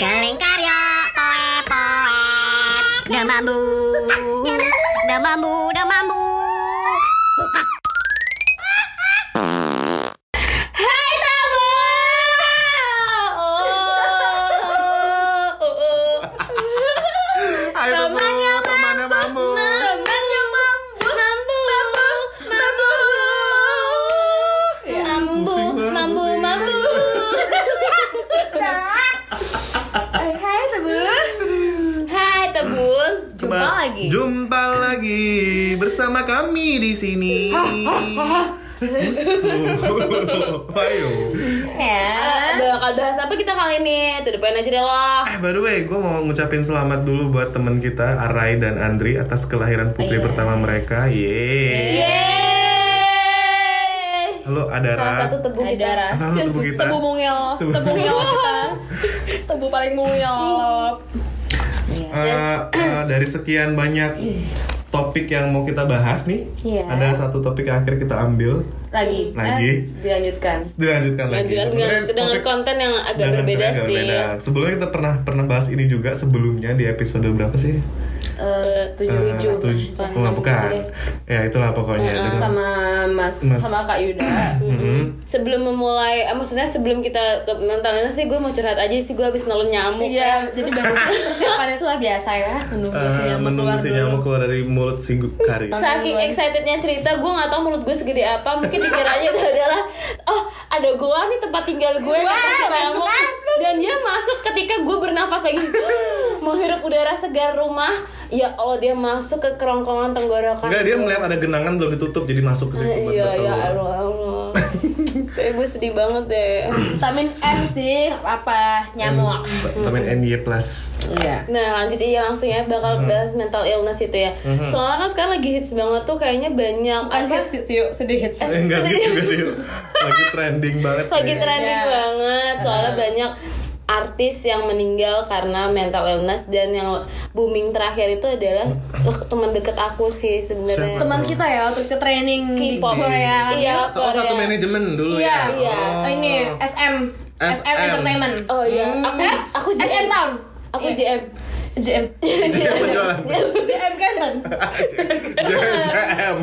Kelingkarya poe poet Demambu Demambu Demambu Musuh. Ayo. Ya. Bakal bahas apa kita kali ini? Tuh depan aja deh loh. Eh, by the way, gue mau ngucapin selamat dulu buat teman kita Arai dan Andri atas kelahiran putri Iya. pertama mereka. Yeay. Yeay. Halo Adara. Salah satu tebu kita. Adara. Asal tubuh kita. Tebu mungil. Tebu. Tebu mungil kita. Tebu paling mungil. Eh, eh, dari sekian banyak topik yang mau kita bahas nih, Iya. ada satu topik yang akhir kita ambil Lagi. Lagi. Eh, dilanjutkan. dilanjutkan lagi. dengan, Sebenarnya dengan topik- konten yang agak Dengan berbeda agak sih. berbeda. Sebelumnya kita pernah pernah bahas ini juga sebelumnya di episode berapa sih? Eh, tujuh tujuh. tuj- oh, bukan. Ya itulah pokoknya. Dengan- sama Mas, Mas. sama Kak Yuda. Sebelum memulai, eh, maksudnya sebelum kita ke mental illness sih gue mau curhat aja sih gue habis nelen nyamuk. Iya, jadi baru persiapannya itu lah biasa ya, menunggu si Eh, nyamuk menunggu keluar si nyamuk keluar dari mulut si kari. Saking excitednya cerita, gue nggak tahu mulut gue segede apa. Mungkin dikiranya itu adalah, oh ada gue nih tempat tinggal gue Wah, si dan nyamuk. Dan dia masuk ketika gue bernafas lagi, mau hirup udara segar rumah. Ya Allah dia masuk ke kerongkongan tenggorokan. Enggak, dia melihat ada genangan belum ditutup jadi masuk ke situ. Iya, betul. ya Allah. Kayak gue sedih banget deh. Vitamin N sih, apa nyamuk. Vitamin NY plus. Iya. Nah lanjut iya langsung ya bakal bahas mental illness itu ya. Soalnya kan sekarang lagi hits banget tuh kayaknya banyak Bukan apa? hits sih, yuk, sedih hits. Eh, enggak sih juga sih. Lagi trending banget. lagi trending Iya. banget soalnya banyak artis yang meninggal karena mental illness dan yang booming terakhir itu adalah teman deket aku sih sebenarnya. Teman kita ya waktu ke training di K-pop. Korea. Iya, Oh, satu Korea. manajemen dulu Iya. ya. Iya. Oh. Ini SM. SM, SM. Entertainment. Oh iya, aku Eh, aku SM. Town. Aku Iya. JM. JM. Dia penjualan. JM Canton. JM.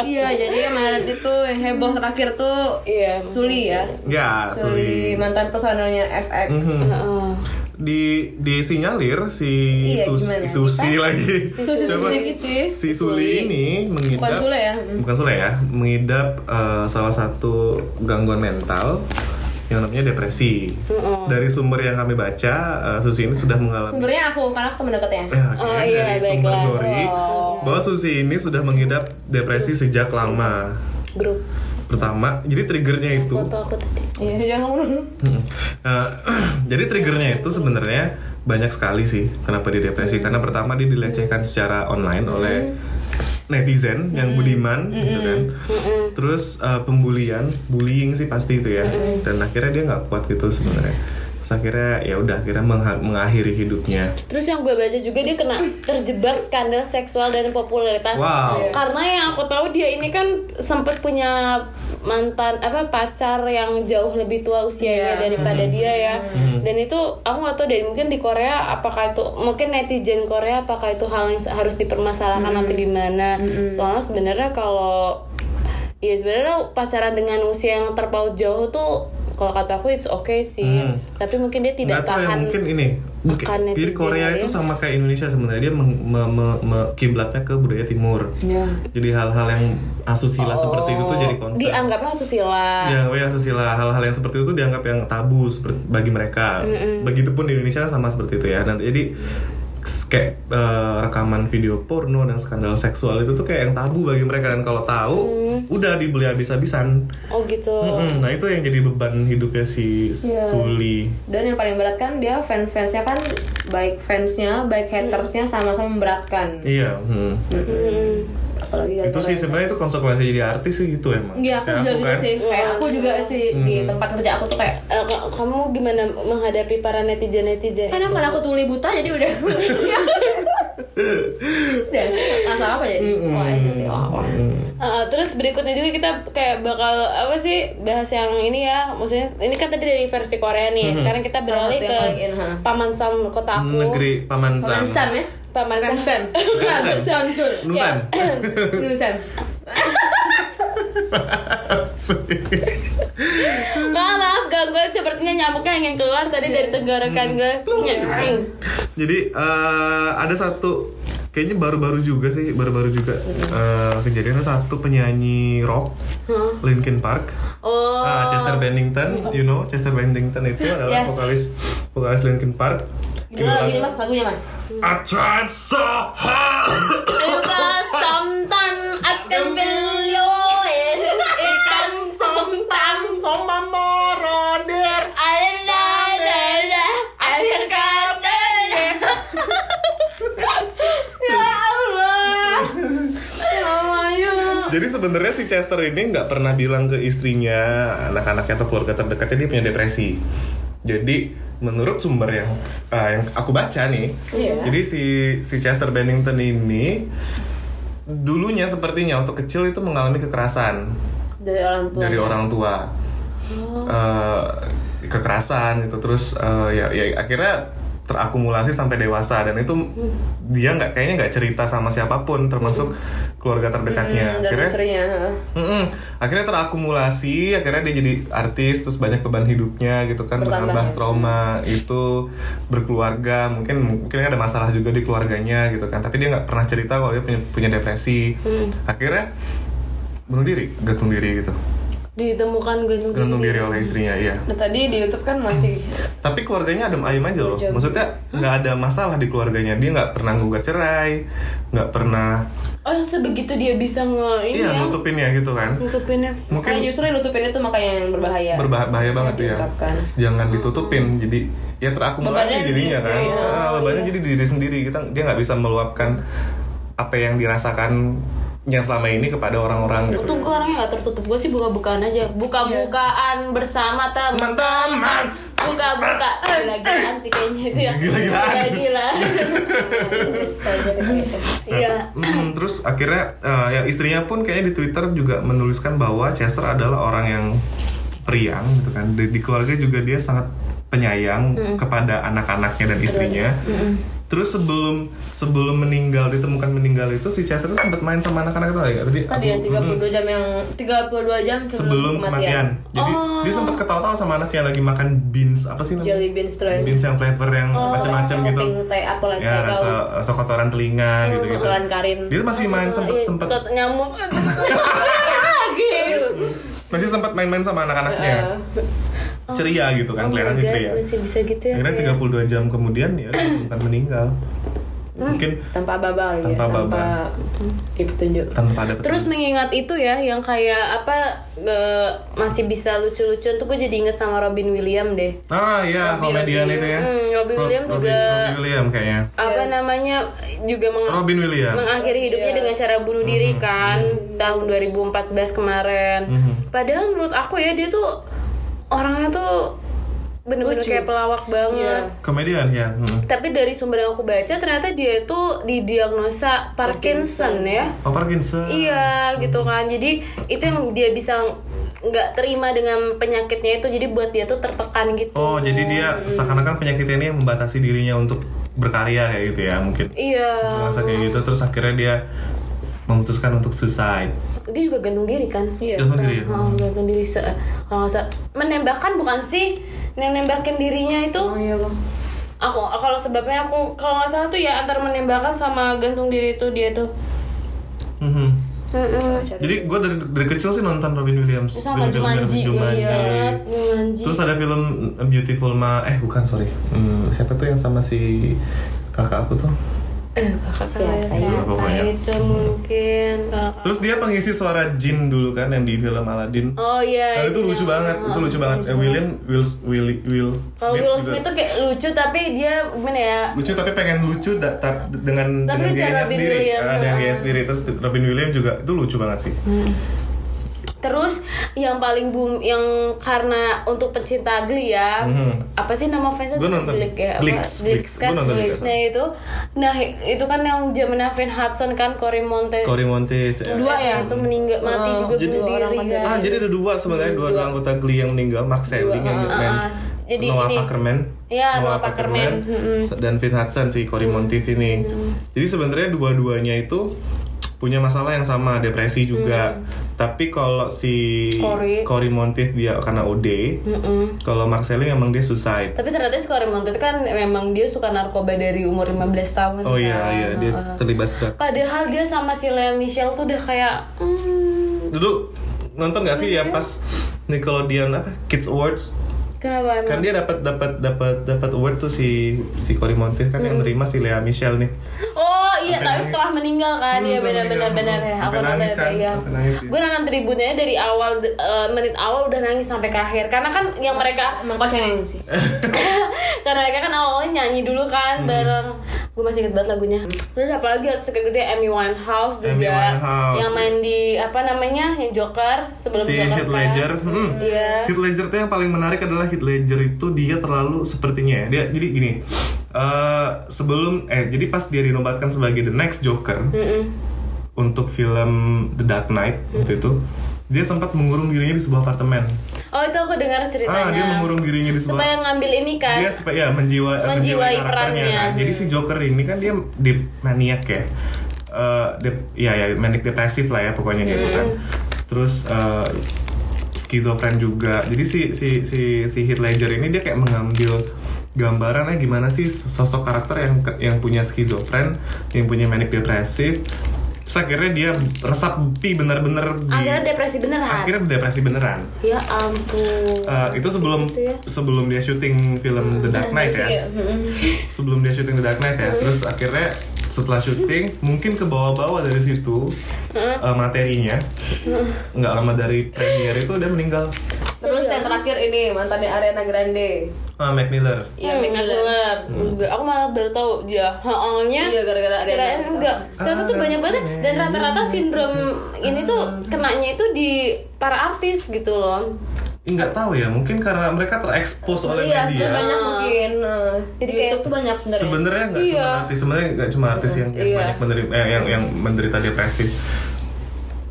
Iya, jadi kemarin itu yang heboh terakhir tuh Iya. Hmm. Suli ya. Ya, Suli Suli. mantan personelnya FX. Mhm. Heeh. di disinyalir si Iya, Sus- gimana? Susi lagi. Susi Siapa? Susi gitu. Si Suli ini mengidap Bukan Sule ya. Hmm. bukan Sule ya, mengidap eh, salah satu gangguan mental yang namanya depresi. Dari sumber yang kami baca, eh, Susi ini sudah mengalami Sumbernya aku, karena aku teman dekatnya. Ya, oke. Oh, iya, dari sumber baiklah. Glory Oh. bahwa Susi ini sudah mengidap depresi sejak lama. Grup Pertama, jadi triggernya itu foto aku tadi. Iya, jangan ngomong. Hmm. Eh, jadi triggernya itu sebenarnya banyak sekali sih kenapa dia depresi karena pertama dia dilecehkan secara online oleh netizen yang budiman gitu kan. Terus eh, pembulian bullying sih pasti itu ya. Dan akhirnya dia nggak kuat gitu sebenarnya Terus akhirnya ya udah akhirnya mengha- mengakhiri hidupnya Terus yang gue baca juga dia kena terjebak skandal seksual dan popularitas. Wow. Karena yang aku tahu dia ini kan sempat punya mantan apa pacar yang jauh lebih tua usianya Iya. daripada dia ya. Dan itu aku nggak tahu dari mungkin di Korea apakah itu mungkin netizen Korea apakah itu hal yang harus dipermasalahkan atau gimana. Soalnya sebenarnya kalau ya sebenarnya pacaran dengan usia yang terpaut jauh tuh kalau kata aku it's okay sih. Hmm. Tapi mungkin dia tidak Nggak tahu ya, tahan mungkin ini mungkin jadi netizen Korea ya. itu sama kayak Indonesia sebenarnya dia meng- me- me- me- kiblatnya ke budaya timur Iya. jadi hal-hal yang asusila seperti itu tuh jadi konsep dianggapnya dianggap ya asusila hal-hal yang seperti itu dianggap yang tabu seperti bagi mereka begitupun di Indonesia sama seperti itu ya dan jadi kayak eh, rekaman video porno dan skandal seksual itu tuh kayak yang tabu bagi mereka dan kalau tahu udah dibeli habis-habisan Oh gitu. Mm-mm. nah itu yang jadi beban hidupnya si Iya. Suli Dan yang paling berat kan dia fans-fansnya kan baik fansnya, baik hatersnya sama-sama memberatkan. iya hmm. Hmm. Apalagi itu sih sebenarnya itu konsekuensi jadi artis sih gitu emang Iya, aku Kayak juga gitu kan. sih. Kayak aku juga sih di tempat kerja aku tuh kayak ka- kamu gimana menghadapi para netizen netizen? karena karena aku tuli buta jadi udah Udah sih, nggak salah apa jadi? Salah aja sih. Wah, wah. Uh, terus berikutnya juga kita kayak bakal apa sih bahas yang ini ya maksudnya ini kan tadi dari versi Korea nih sekarang kita beralih ke. Paman Sam kota aku Negeri Paman. Sam ya? Paman Bukan Sam. Sam. Samsul. Nusan. Nusan. maaf maaf gak gue sepertinya nyamuknya ingin keluar tadi dari tenggorokan gue Nyering. Jadi eh, ada satu kayaknya baru-baru juga sih, baru-baru juga eh, kejadiannya satu penyanyi rock Linkin Park. oh Ah, Chester Bennington, you know Chester Bennington itu adalah Yes. vokalis vokalis Linkin Park. Gimana lagunya mas? Lagunya mas? I tried so hard. Because sometimes I can feel you It comes sometimes Sama moroder. I love it I can cut Ya Allah. Namanya. Jadi sebenarnya si Chester ini nggak pernah bilang ke istrinya, anak-anaknya atau keluarga terdekatnya dia punya depresi. Jadi menurut sumber yang ah, yang aku baca nih, Iya. jadi si si Chester Bennington ini dulunya sepertinya waktu kecil itu mengalami kekerasan Dari orang tua. dari orang tua, Eh, kekerasan itu terus eh, ya, ya akhirnya terakumulasi sampai dewasa dan itu dia nggak kayaknya nggak cerita sama siapa pun termasuk keluarga terdekatnya. Hmm, Akhirnya. Mm-mm. Akhirnya terakumulasi, akhirnya dia jadi artis, terus banyak beban hidupnya gitu kan, Bertambah menambah ya. trauma itu berkeluarga, mungkin mungkin ada masalah juga di keluarganya gitu kan, tapi dia nggak pernah cerita kalau dia punya punya depresi. Akhirnya bunuh diri, gantung diri gitu, Ditemukan gantung gantung diri oleh istrinya, iya. Nah tadi di YouTube kan masih Tapi keluarganya adem ayem aja loh, Jam. maksudnya nggak ada masalah di keluarganya, dia nggak pernah gugat cerai, nggak pernah, Oh sebegitu dia bisa nge ini iya ya nutupin ya gitu kan. Nutupinnya Mungkin Makanya justru yang nutupin itu makanya yang berbahaya. berbahaya banget ya jangan ditutupin jadi ya terakumulasi Bebannya jadinya diri kan sendiri. Ah, Oh, bebannya iya. jadi diri sendiri kita dia nggak bisa meluapkan apa yang dirasakan yang selama ini kepada orang-orang gitu. Untung gue orangnya gak tertutup. Gue sih buka-bukaan aja. Buka-bukaan bersama teman-teman. Buka-buka. Gila-gilaan sih kayaknya itu ya. Gila-gilaan. Gila-gila Iya. Hmm, terus akhirnya eh, ya istrinya pun kayaknya di Twitter juga menuliskan bahwa Chester adalah orang yang periang gitu kan. Di, di keluarga juga dia sangat penyayang kepada anak-anaknya dan istrinya terus sebelum sebelum meninggal ditemukan meninggal itu si Chester sempat main sama anak-anak itu nggak? Tadi Tadi yang aku- 32 jam yang 32 jam sebelum, sebelum kematian. Jadi Oh. dia sempat ketawa-tawa sama anaknya lagi makan beans apa sih namanya? Jelly beans yang Beans yang flavor yang macam-macam yang gitu. teh apa lagi Ya rasa rasa kotoran telinga gitu gitu. kotoran karin. Dia masih main sempet Iya, sempet kot- Nyamuk Gitu masih sempat main-main sama anak-anaknya. Ceria gitu kan, Oh kelihatannya God, ceria. Masih bisa gitu ya Akhirnya kayak- 32 jam kemudian ya dia ditemukan meninggal. Mungkin tanpa babal ya, Tanpa tanpa babal. ibu tunjuk. tanpa ada Terus mengingat itu ya, yang kayak apa ge- masih bisa lucu-lucuan tuh gue jadi inget sama Robin William deh. Ah iya, komedian itu ya. Hmm, Robin Rob- Williams Robin, juga- Robin William kayaknya. Apa namanya juga meng- Robin William. mengakhiri hidupnya Yes. dengan cara bunuh diri kan tahun 2014 kemarin. Mhm. Padahal menurut aku ya dia tuh orangnya tuh bener-bener Lucu. kayak pelawak banget. Iya. Komedian ya. hmm. Tapi dari sumber yang aku baca ternyata dia itu didiagnosa Parkinson, ya. Oh Parkinson. Iya gitu kan. Jadi itu yang dia bisa nggak terima dengan penyakitnya itu. Jadi buat dia tuh tertekan gitu. Oh, jadi dia seakan-akan penyakitnya ini yang membatasi dirinya untuk berkarya kayak gitu ya mungkin. Iya. Merasa kayak gitu terus akhirnya dia memutuskan untuk suicide. Dia juga gantung diri kan? Iya. Gantung diri ya. Oh, gantung diri se kalau nggak salah menembakkan bukan sih yang nembakin dirinya itu Oh iya bang. aku kalau sebabnya aku kalau nggak salah tuh ya antar menembakkan sama gantung diri itu dia tuh Mhm. Mm-mm. Jadi gue dari, dari kecil sih nonton Robin Williams. sama Film-filmnya Jumanji Robin Jumanji. Iya, Jumanji Terus ada film Beautiful Ma eh bukan sorry. Hmm, siapa tuh yang sama si kakak aku tuh? Eh kakak saya Siapa ya? Pokoknya. itu mungkin kakak. Terus dia pengisi suara Jin dulu kan yang di film Aladdin. oh iya Dan itu yang- lucu banget, itu lucu banget. Eh, William Will Will Will kalau Will. Smith tuh kayak lucu tapi dia gimana ya lucu tapi pengen lucu da- ta- dengan Tapi dengan gayanya Robin sendiri Williams, Ah, dengan ah. gaya sendiri terus Robin Williams juga itu lucu banget sih Hmm. Terus yang paling boom yang karena untuk pencinta Glee ya. Mhm. Apa sih nama fansnya? Nonton. Gleek ya. apa? Gleeks, Gleeks. kan. Nonton. Nah itu, nah itu kan yang zamannya Van Hudson kan Cory Monte. Cory Monteith ya. Dua ya? Itu meninggal mati Oh, juga jadi- Dua orang kan. kan. Ah, jadi ada dua sebenarnya dua, dua anggota Glee yang meninggal, Mark Selling yang Ah, main ah. Jadi Noah ini- Pakerman. Iya, Noah Pakerman. Mm-mm. dan Finn Hudson si Cory Monteith ini. Jadi sebenarnya dua-duanya itu punya masalah yang sama, depresi juga. Tapi kalau si Cory. Cory Monteith dia karena OD, Mm-mm. kalau Mark Selling emang dia suicide. Tapi ternyata si Cory Monteith kan memang dia suka narkoba dari umur 15 tahun Oh iya kan. iya dia Heeh. terlibat drugs. Padahal dia sama si Lea Michelle tuh udah kayak hmm, Dulu nonton gak sih ya pas Nickelodeon apa Kids Awards kenapa emang? kan dia dapat dapat dapat dapat award tuh si si Cory Monteith kan yang nerima si Lea Michelle nih Oh iya, tapi nangis. setelah meninggal kan, Hmm, iya benar-benar benar ya. Aku nangis kan, iya. dia. Gue nonton tribunnya dari awal eh, menit awal udah nangis sampai ke akhir. Karena kan yang mereka Emang kau cengeng sih. karena mereka kan awalnya nyanyi dulu kan Hmm. bareng. Gue masih inget banget lagunya. Terus apalagi harus kayak gitu Amy Winehouse juga Winehouse. yang main di apa namanya yang Joker sebelum si Joker Heath. Ledger hmm. Iya. Heath Ledger tuh yang paling menarik adalah Heath Ledger itu dia terlalu sepertinya ya dia jadi gini eh sebelum eh jadi pas dia dinobatkan sebagai the next Joker Mm-mm. untuk film The Dark Knight waktu itu dia sempat mengurung dirinya di sebuah apartemen Oh itu aku dengar ceritanya. ah dia mengurung dirinya di sebuah supaya ngambil ini kan. dia supaya ya menjiwa, Menjiwai menjiwai karakternya perannya. kan. Jadi si Joker ini kan dia di maniak ya. Eh, dep- ya ya manic depresif lah ya pokoknya gitu kan. Terus eh, skizofren juga. Jadi si si si si Heath Ledger ini dia kayak mengambil gambarannya gimana sih sosok karakter yang yang punya skizofren, yang punya manic depresif. Terus akhirnya dia resapi bener-bener di Akhirnya depresi beneran. akhirnya depresi beneran. Ya ampun. Eh, itu sebelum Gitu ya. sebelum dia syuting film The Dark Knight ya sebelum dia syuting The Dark Knight ya terus akhirnya setelah syuting mungkin ke bawah-bawah dari situ eh, materinya nggak lama dari premier itu udah meninggal yang terakhir ini mantannya Ariana Grande. ah Mac Miller Iya, Hmm, Mac Miller. Miller. Aku malah baru tahu dia. Heeh-nya. Iya, gara-gara Ariana Kirain Grande. enggak. Ternyata tuh Ah, banyak banget dan rata-rata sindrom ini tuh kenanya itu di para artis gitu loh. nggak tahu ya mungkin karena mereka terekspos oleh Iya, media banyak mungkin. eh, Jadi YouTube tuh banyak sebenarnya. sebenarnya nggak Iya. cuma artis sebenarnya nggak cuma artis yang, yang Iya. banyak menderita eh, yang yang menderita depresi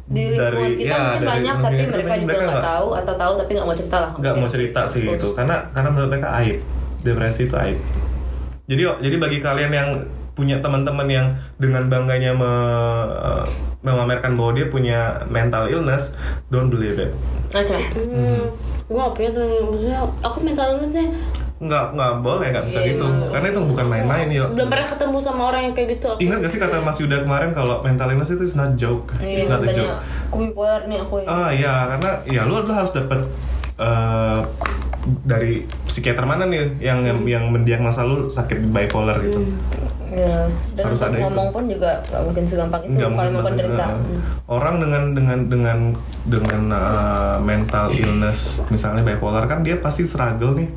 di lingkungan kita ya, mungkin dari- banyak mungkin tapi mereka mereka juga nggak tahu atau tahu tapi nggak mau cerita lah. Nggak mau cerita sih itu. Karena karena menurut mereka aib. Depresi itu aib. Jadi jadi bagi kalian yang punya teman-teman yang dengan bangganya me- eh, memamerkan bahwa dia punya mental illness don't believe it. Nah, coba. Hmm. Gue gak punya temen maksudnya aku mental illnessnya nggak nggak boleh nggak bisa Iya, gitu iya. karena itu bukan main-main yo belum pernah ketemu sama orang yang kayak gitu. Aku. ingat gak sih kata Mas Yuda kemarin kalau mental illness itu is not joke Iya, it's not a joke aku bipolar nih aku. Ah ya karena ya lu lu harus dapat eh, dari psikiater mana nih yang yang, yang mendiagnosa lu sakit bipolar gitu. Ya, dan Harus ada itu. ngomong pun juga nggak mungkin segampang itu Nggak kalau mau penderita. Hmm. Orang dengan dengan dengan dengan uh, mental illness misalnya bipolar kan dia pasti struggle nih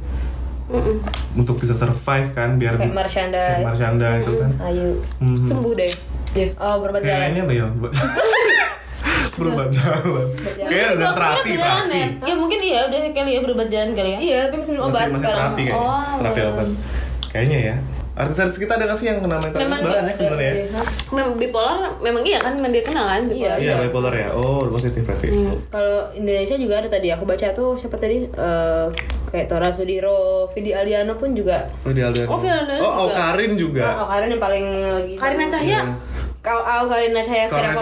Mm-mm. untuk bisa survive kan biar Kayak Marshanda, kayak Marshanda itu kan. Ayu. Mhm. Sembuh deh. Ya, oh berubah jalan. Kayaknya deh ya. berubah jalan. Kayaknya Juga udah terapi terapi. ya. Ya mungkin iya udah kali ya berobat jalan kali ya. Iya, tapi masih minum obat masih sekarang. terapi kayaknya. Oh, terapi iya. obat. Kayaknya ya. Artis-artis kita ada gak sih yang kena mental illness Memang banyak sebenarnya? Hah? Memang bipolar memang iya kan memang dia kenal kan bipolar. Iya bipolar ya. Oh positif berarti. Hmm. Kalau Indonesia juga ada tadi aku baca tuh siapa tadi Eh, kayak Tora Sudiro, Vidi Aldiano pun juga. Oh di Aldiano. Oh, Vidi Aldiano Oh, oh juga. Karin juga. Oh, Karin yang paling lagi. Karina Cahya. Kau oh, Karina Cahya. Paula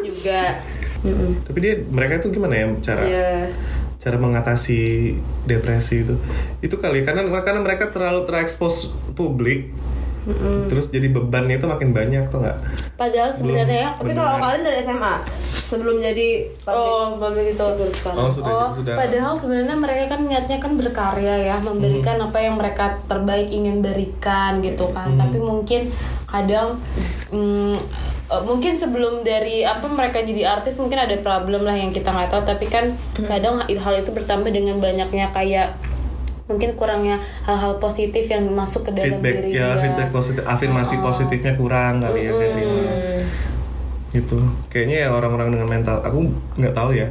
juga. Mm-mm. Tapi dia mereka itu gimana ya cara Iya. Cara mengatasi depresi itu? Itu kali karena karena mereka terlalu terekspos publik. Terus jadi bebannya itu makin banyak tuh nggak? Padahal sebenarnya ya. Tapi kalau Karin dari SMA sebelum jadi Oh, public itu. Sekarang. Oh sudah Oh, sudah. padahal sebenarnya mereka kan niatnya kan berkarya ya, memberikan Hmm. apa yang mereka terbaik ingin berikan gitu kan. Hmm. Tapi mungkin kadang mm, eh, mungkin sebelum dari apa mereka jadi artis mungkin ada problem lah yang kita nggak tahu. Tapi kan Hmm. kadang hal itu bertambah dengan banyaknya kayak mungkin kurangnya hal-hal positif yang masuk ke dalam feedback diri ya dia. feedback positif afirmasi positifnya kurang kali ya terima. Hmm. Gitu. Kayaknya ya orang-orang dengan mental aku nggak tahu ya.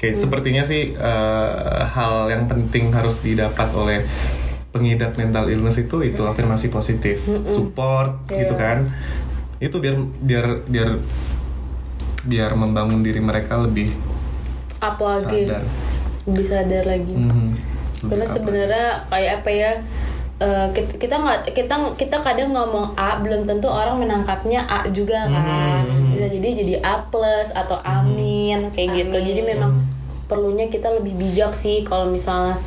Kayak sepertinya sih eh, hal yang penting harus didapat oleh pengidap mental illness itu itu afirmasi positif, support gitu kan. Itu biar biar biar biar membangun diri mereka lebih apa lagi sadar. lebih sadar lagi Mhm. karena Lebih apa? sebenarnya kayak apa ya kit- kita nggak kita kita kadang ngomong A belum tentu orang menangkapnya A juga kan bisa jadi jadi A plus atau amin kayak gitu jadi memang perlunya kita lebih bijak sih kalau misalnya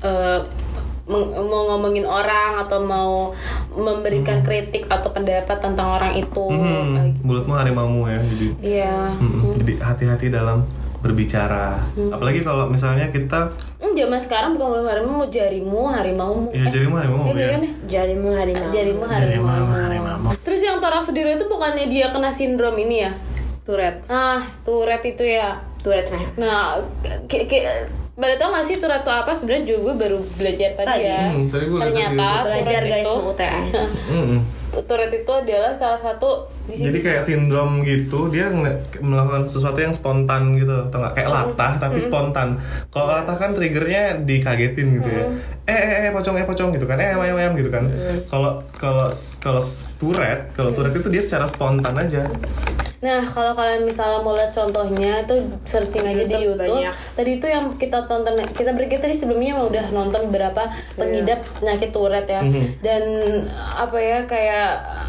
eh, meng- mau ngomongin orang atau mau memberikan kritik atau pendapat tentang orang itu kayak gitu. mulutmu harimaumu ya jadi iya Mhm. jadi hati-hati dalam berbicara apalagi kalau misalnya kita Hmm, zaman sekarang bukan mau harimau mau jarimu harimaumu ya jadimu harimau Eh, ya kan ya? Jarimu harimau. Jarimu Harimau, harimau. harimau. Terus yang Tora Sudiro itu bukannya dia kena sindrom ini ya? Tourette. Ah, Tourette itu ya. Tourette nah. Nah, ke, ke, pada tau gak sih Tourette itu apa? Sebenarnya juga gue baru belajar tadi, Tadi. ya. Hmm, tadi gue Ternyata Belajar guys itu, UTS. Tourette itu adalah salah satu di sini. Jadi kayak sindrom gitu, dia melakukan sesuatu yang spontan gitu, atau nggak kayak latah tapi spontan. Kalau latah kan triggernya dikagetin gitu ya. Eh eh eh pocong eh pocong gitu kan, eh ayam ayam gitu kan. Kalau kalau kalau Tourette, kalau Tourette itu dia secara spontan aja. Nah, kalau kalian misalnya mau lihat contohnya itu searching aja di YouTube YouTube. banyak. Tadi itu yang kita tonton kita berarti tadi sebelumnya udah nonton beberapa pengidap penyakit Tourette ya. Mhm. Dan apa ya kayak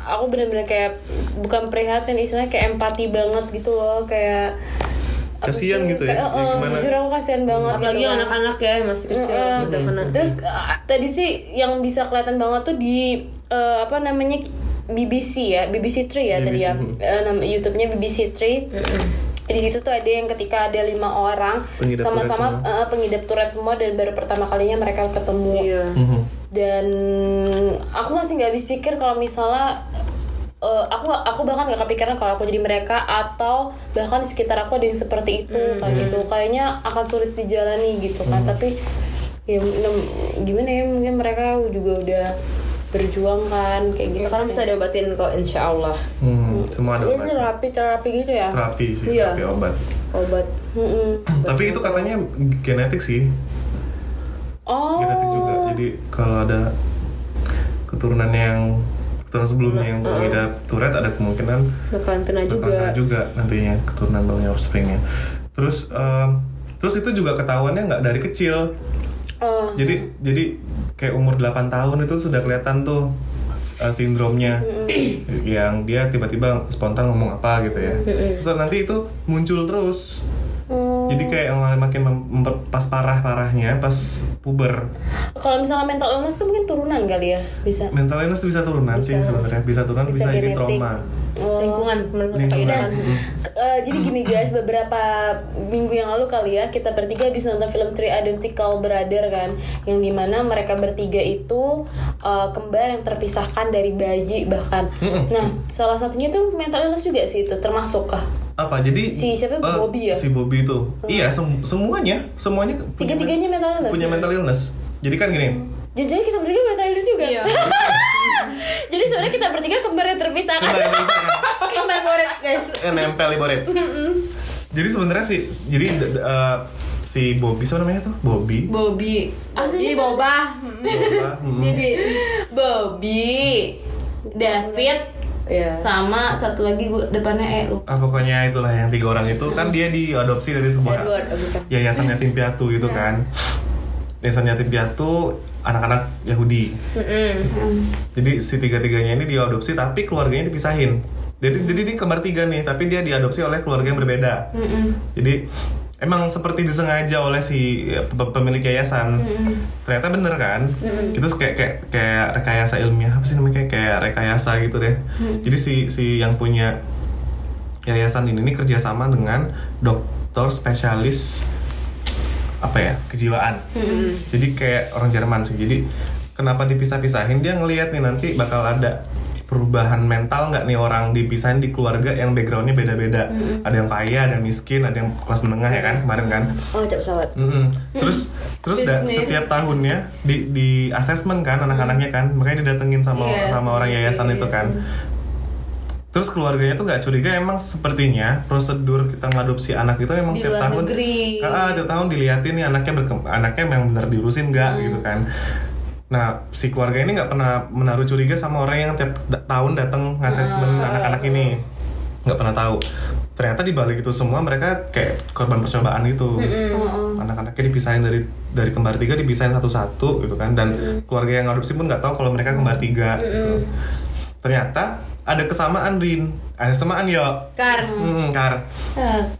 aku bener-bener kayak bukan prihatin istilahnya kayak empati banget gitu loh kayak sih? gitu ya, Kayak, ya eh, gimana? jujur aku kasihan banget Apalagi gitu kan. anak-anak ya masih kecil Heeh. udah kena. Terus uh, tadi sih yang bisa kelihatan banget tuh di uh, apa namanya BBC ya, BBC Three ya tadi ya. BBC. Uh, nama YouTube-nya BBC Three. Di situ tuh ada yang ketika ada lima orang Pengidap sama-sama uh, pengidap Tourette semua dan baru pertama kalinya mereka ketemu. Iya. Mhm. Dan aku masih nggak habis pikir kalau misalnya uh, aku aku bahkan nggak kepikiran kalau aku jadi mereka atau bahkan di sekitar aku ada yang seperti itu kayak gitu kayaknya akan sulit dijalani gitu kan tapi ya gimana ya mungkin mereka juga udah berjuang kan kayak gitu Karena bisa diobatin kok insya Allah Hmm, semua ada obat. terapi terapi gitu ya Terapi sih, Iya. terapi obat. obat. Mm-mm. Tapi itu katanya genetik sih, oh genetik juga. Jadi kalau ada keturunan yang keturunan sebelumnya yang mengidap Tourette ada kemungkinan Bakalan kena juga. kena juga nantinya keturunan bawahnya offspringnya. Terus em, terus itu juga ketahuannya nggak dari kecil. Oh. Jadi jadi kayak umur 8 tahun itu sudah kelihatan tuh uh, sindromnya yang dia tiba-tiba spontan ngomong apa gitu ya. Terus nanti itu muncul terus. Oh. Jadi kayak yang makin mem- memper- pas parah-parahnya pas puber. kalau misalnya mental illness tuh mungkin turunan kali ya bisa Mental illness itu bisa turunan sih Bisa. sebenarnya. Bisa turunan bisa, Bisa jadi trauma. Oh. Lingkungan menurut Lingkungan. Eh, jadi gini guys, beberapa minggu yang lalu kali ya kita bertiga habis nonton film Three Identical Brother kan, yang di mana mereka bertiga itu eh, kembar yang terpisahkan dari bayi bahkan. Nah, salah satunya tuh mental illness juga sih itu termasuk kah? Apa? Jadi Si siapa? eh, Bobby ya? Si Bobby itu. Iya, sem- semuanya, semuanya punya Tiga-tiganya mental illness. punya ya? mental illness. Jadi kan gini, Jangan kita bertiga mental illness juga. Iya. jadi sebenarnya kita bertiga kembar yang yang terpisahkan. Kembar boret guys. eh, nempel di boret. jadi sebenarnya sih, jadi eh, si Bobby siapa namanya tuh? Bobby. Bobby. Jadi boba. Boba, hmm. Bobby. David. Iya. Sama satu lagi gue depannya E lu. Ah, pokoknya itulah yang tiga orang itu kan dia diadopsi dari sebuah Edward, yayasan yatim piatu gitu kan. Yayasan yatim piatu anak-anak Yahudi. Mm-mm. Jadi si tiga-tiganya ini diadopsi tapi keluarganya dipisahin. Jadi jadi dia kembar tiga nih, tapi dia diadopsi oleh keluarga yang berbeda. Jadi emang seperti disengaja oleh si ya, pe- pemilik yayasan. Ternyata bener kan? Itu kayak kayak kayak rekayasa ilmiah apa sih namanya kayak kayak rekayasa gitu deh. Jadi si si yang punya yayasan ini, ini kerjasama dengan dokter spesialis apa ya kejiwaan. Jadi kayak orang Jerman sih. Jadi kenapa dipisah-pisahin? Dia ngelihat nih nanti bakal ada perubahan mental nggak nih orang dipisahin di keluarga yang backgroundnya beda-beda. Ada yang kaya, ada yang miskin, ada yang kelas menengah ya kan kemarin kan. Oh, cek pesawat. Mm-mm. Terus terus da- setiap tahunnya di di assessment kan anak-anaknya kan, makanya didatengin sama Iya, sama orang yayasan itu kan. terus keluarganya tuh nggak curiga emang sepertinya prosedur kita ngadopsi anak itu emang Di tiap tahun negeri. Ah, tiap tahun diliatin nih anaknya berkem- anaknya memang benar diurusin nggak Hmm. gitu kan nah si keluarga ini nggak pernah menaruh curiga sama orang yang tiap da- tahun datang ngasesmen Hmm. anak-anak ini. Nggak pernah tahu. Ternyata di balik itu semua mereka kayak korban percobaan itu anak-anaknya dipisahin dari dari kembar tiga dipisahin satu-satu gitu kan. Dan keluarga yang adopsi pun nggak tahu kalau mereka kembar tiga gitu. ternyata ada kesamaan Rin ada kesamaan ya Kar. Hmm, Kar.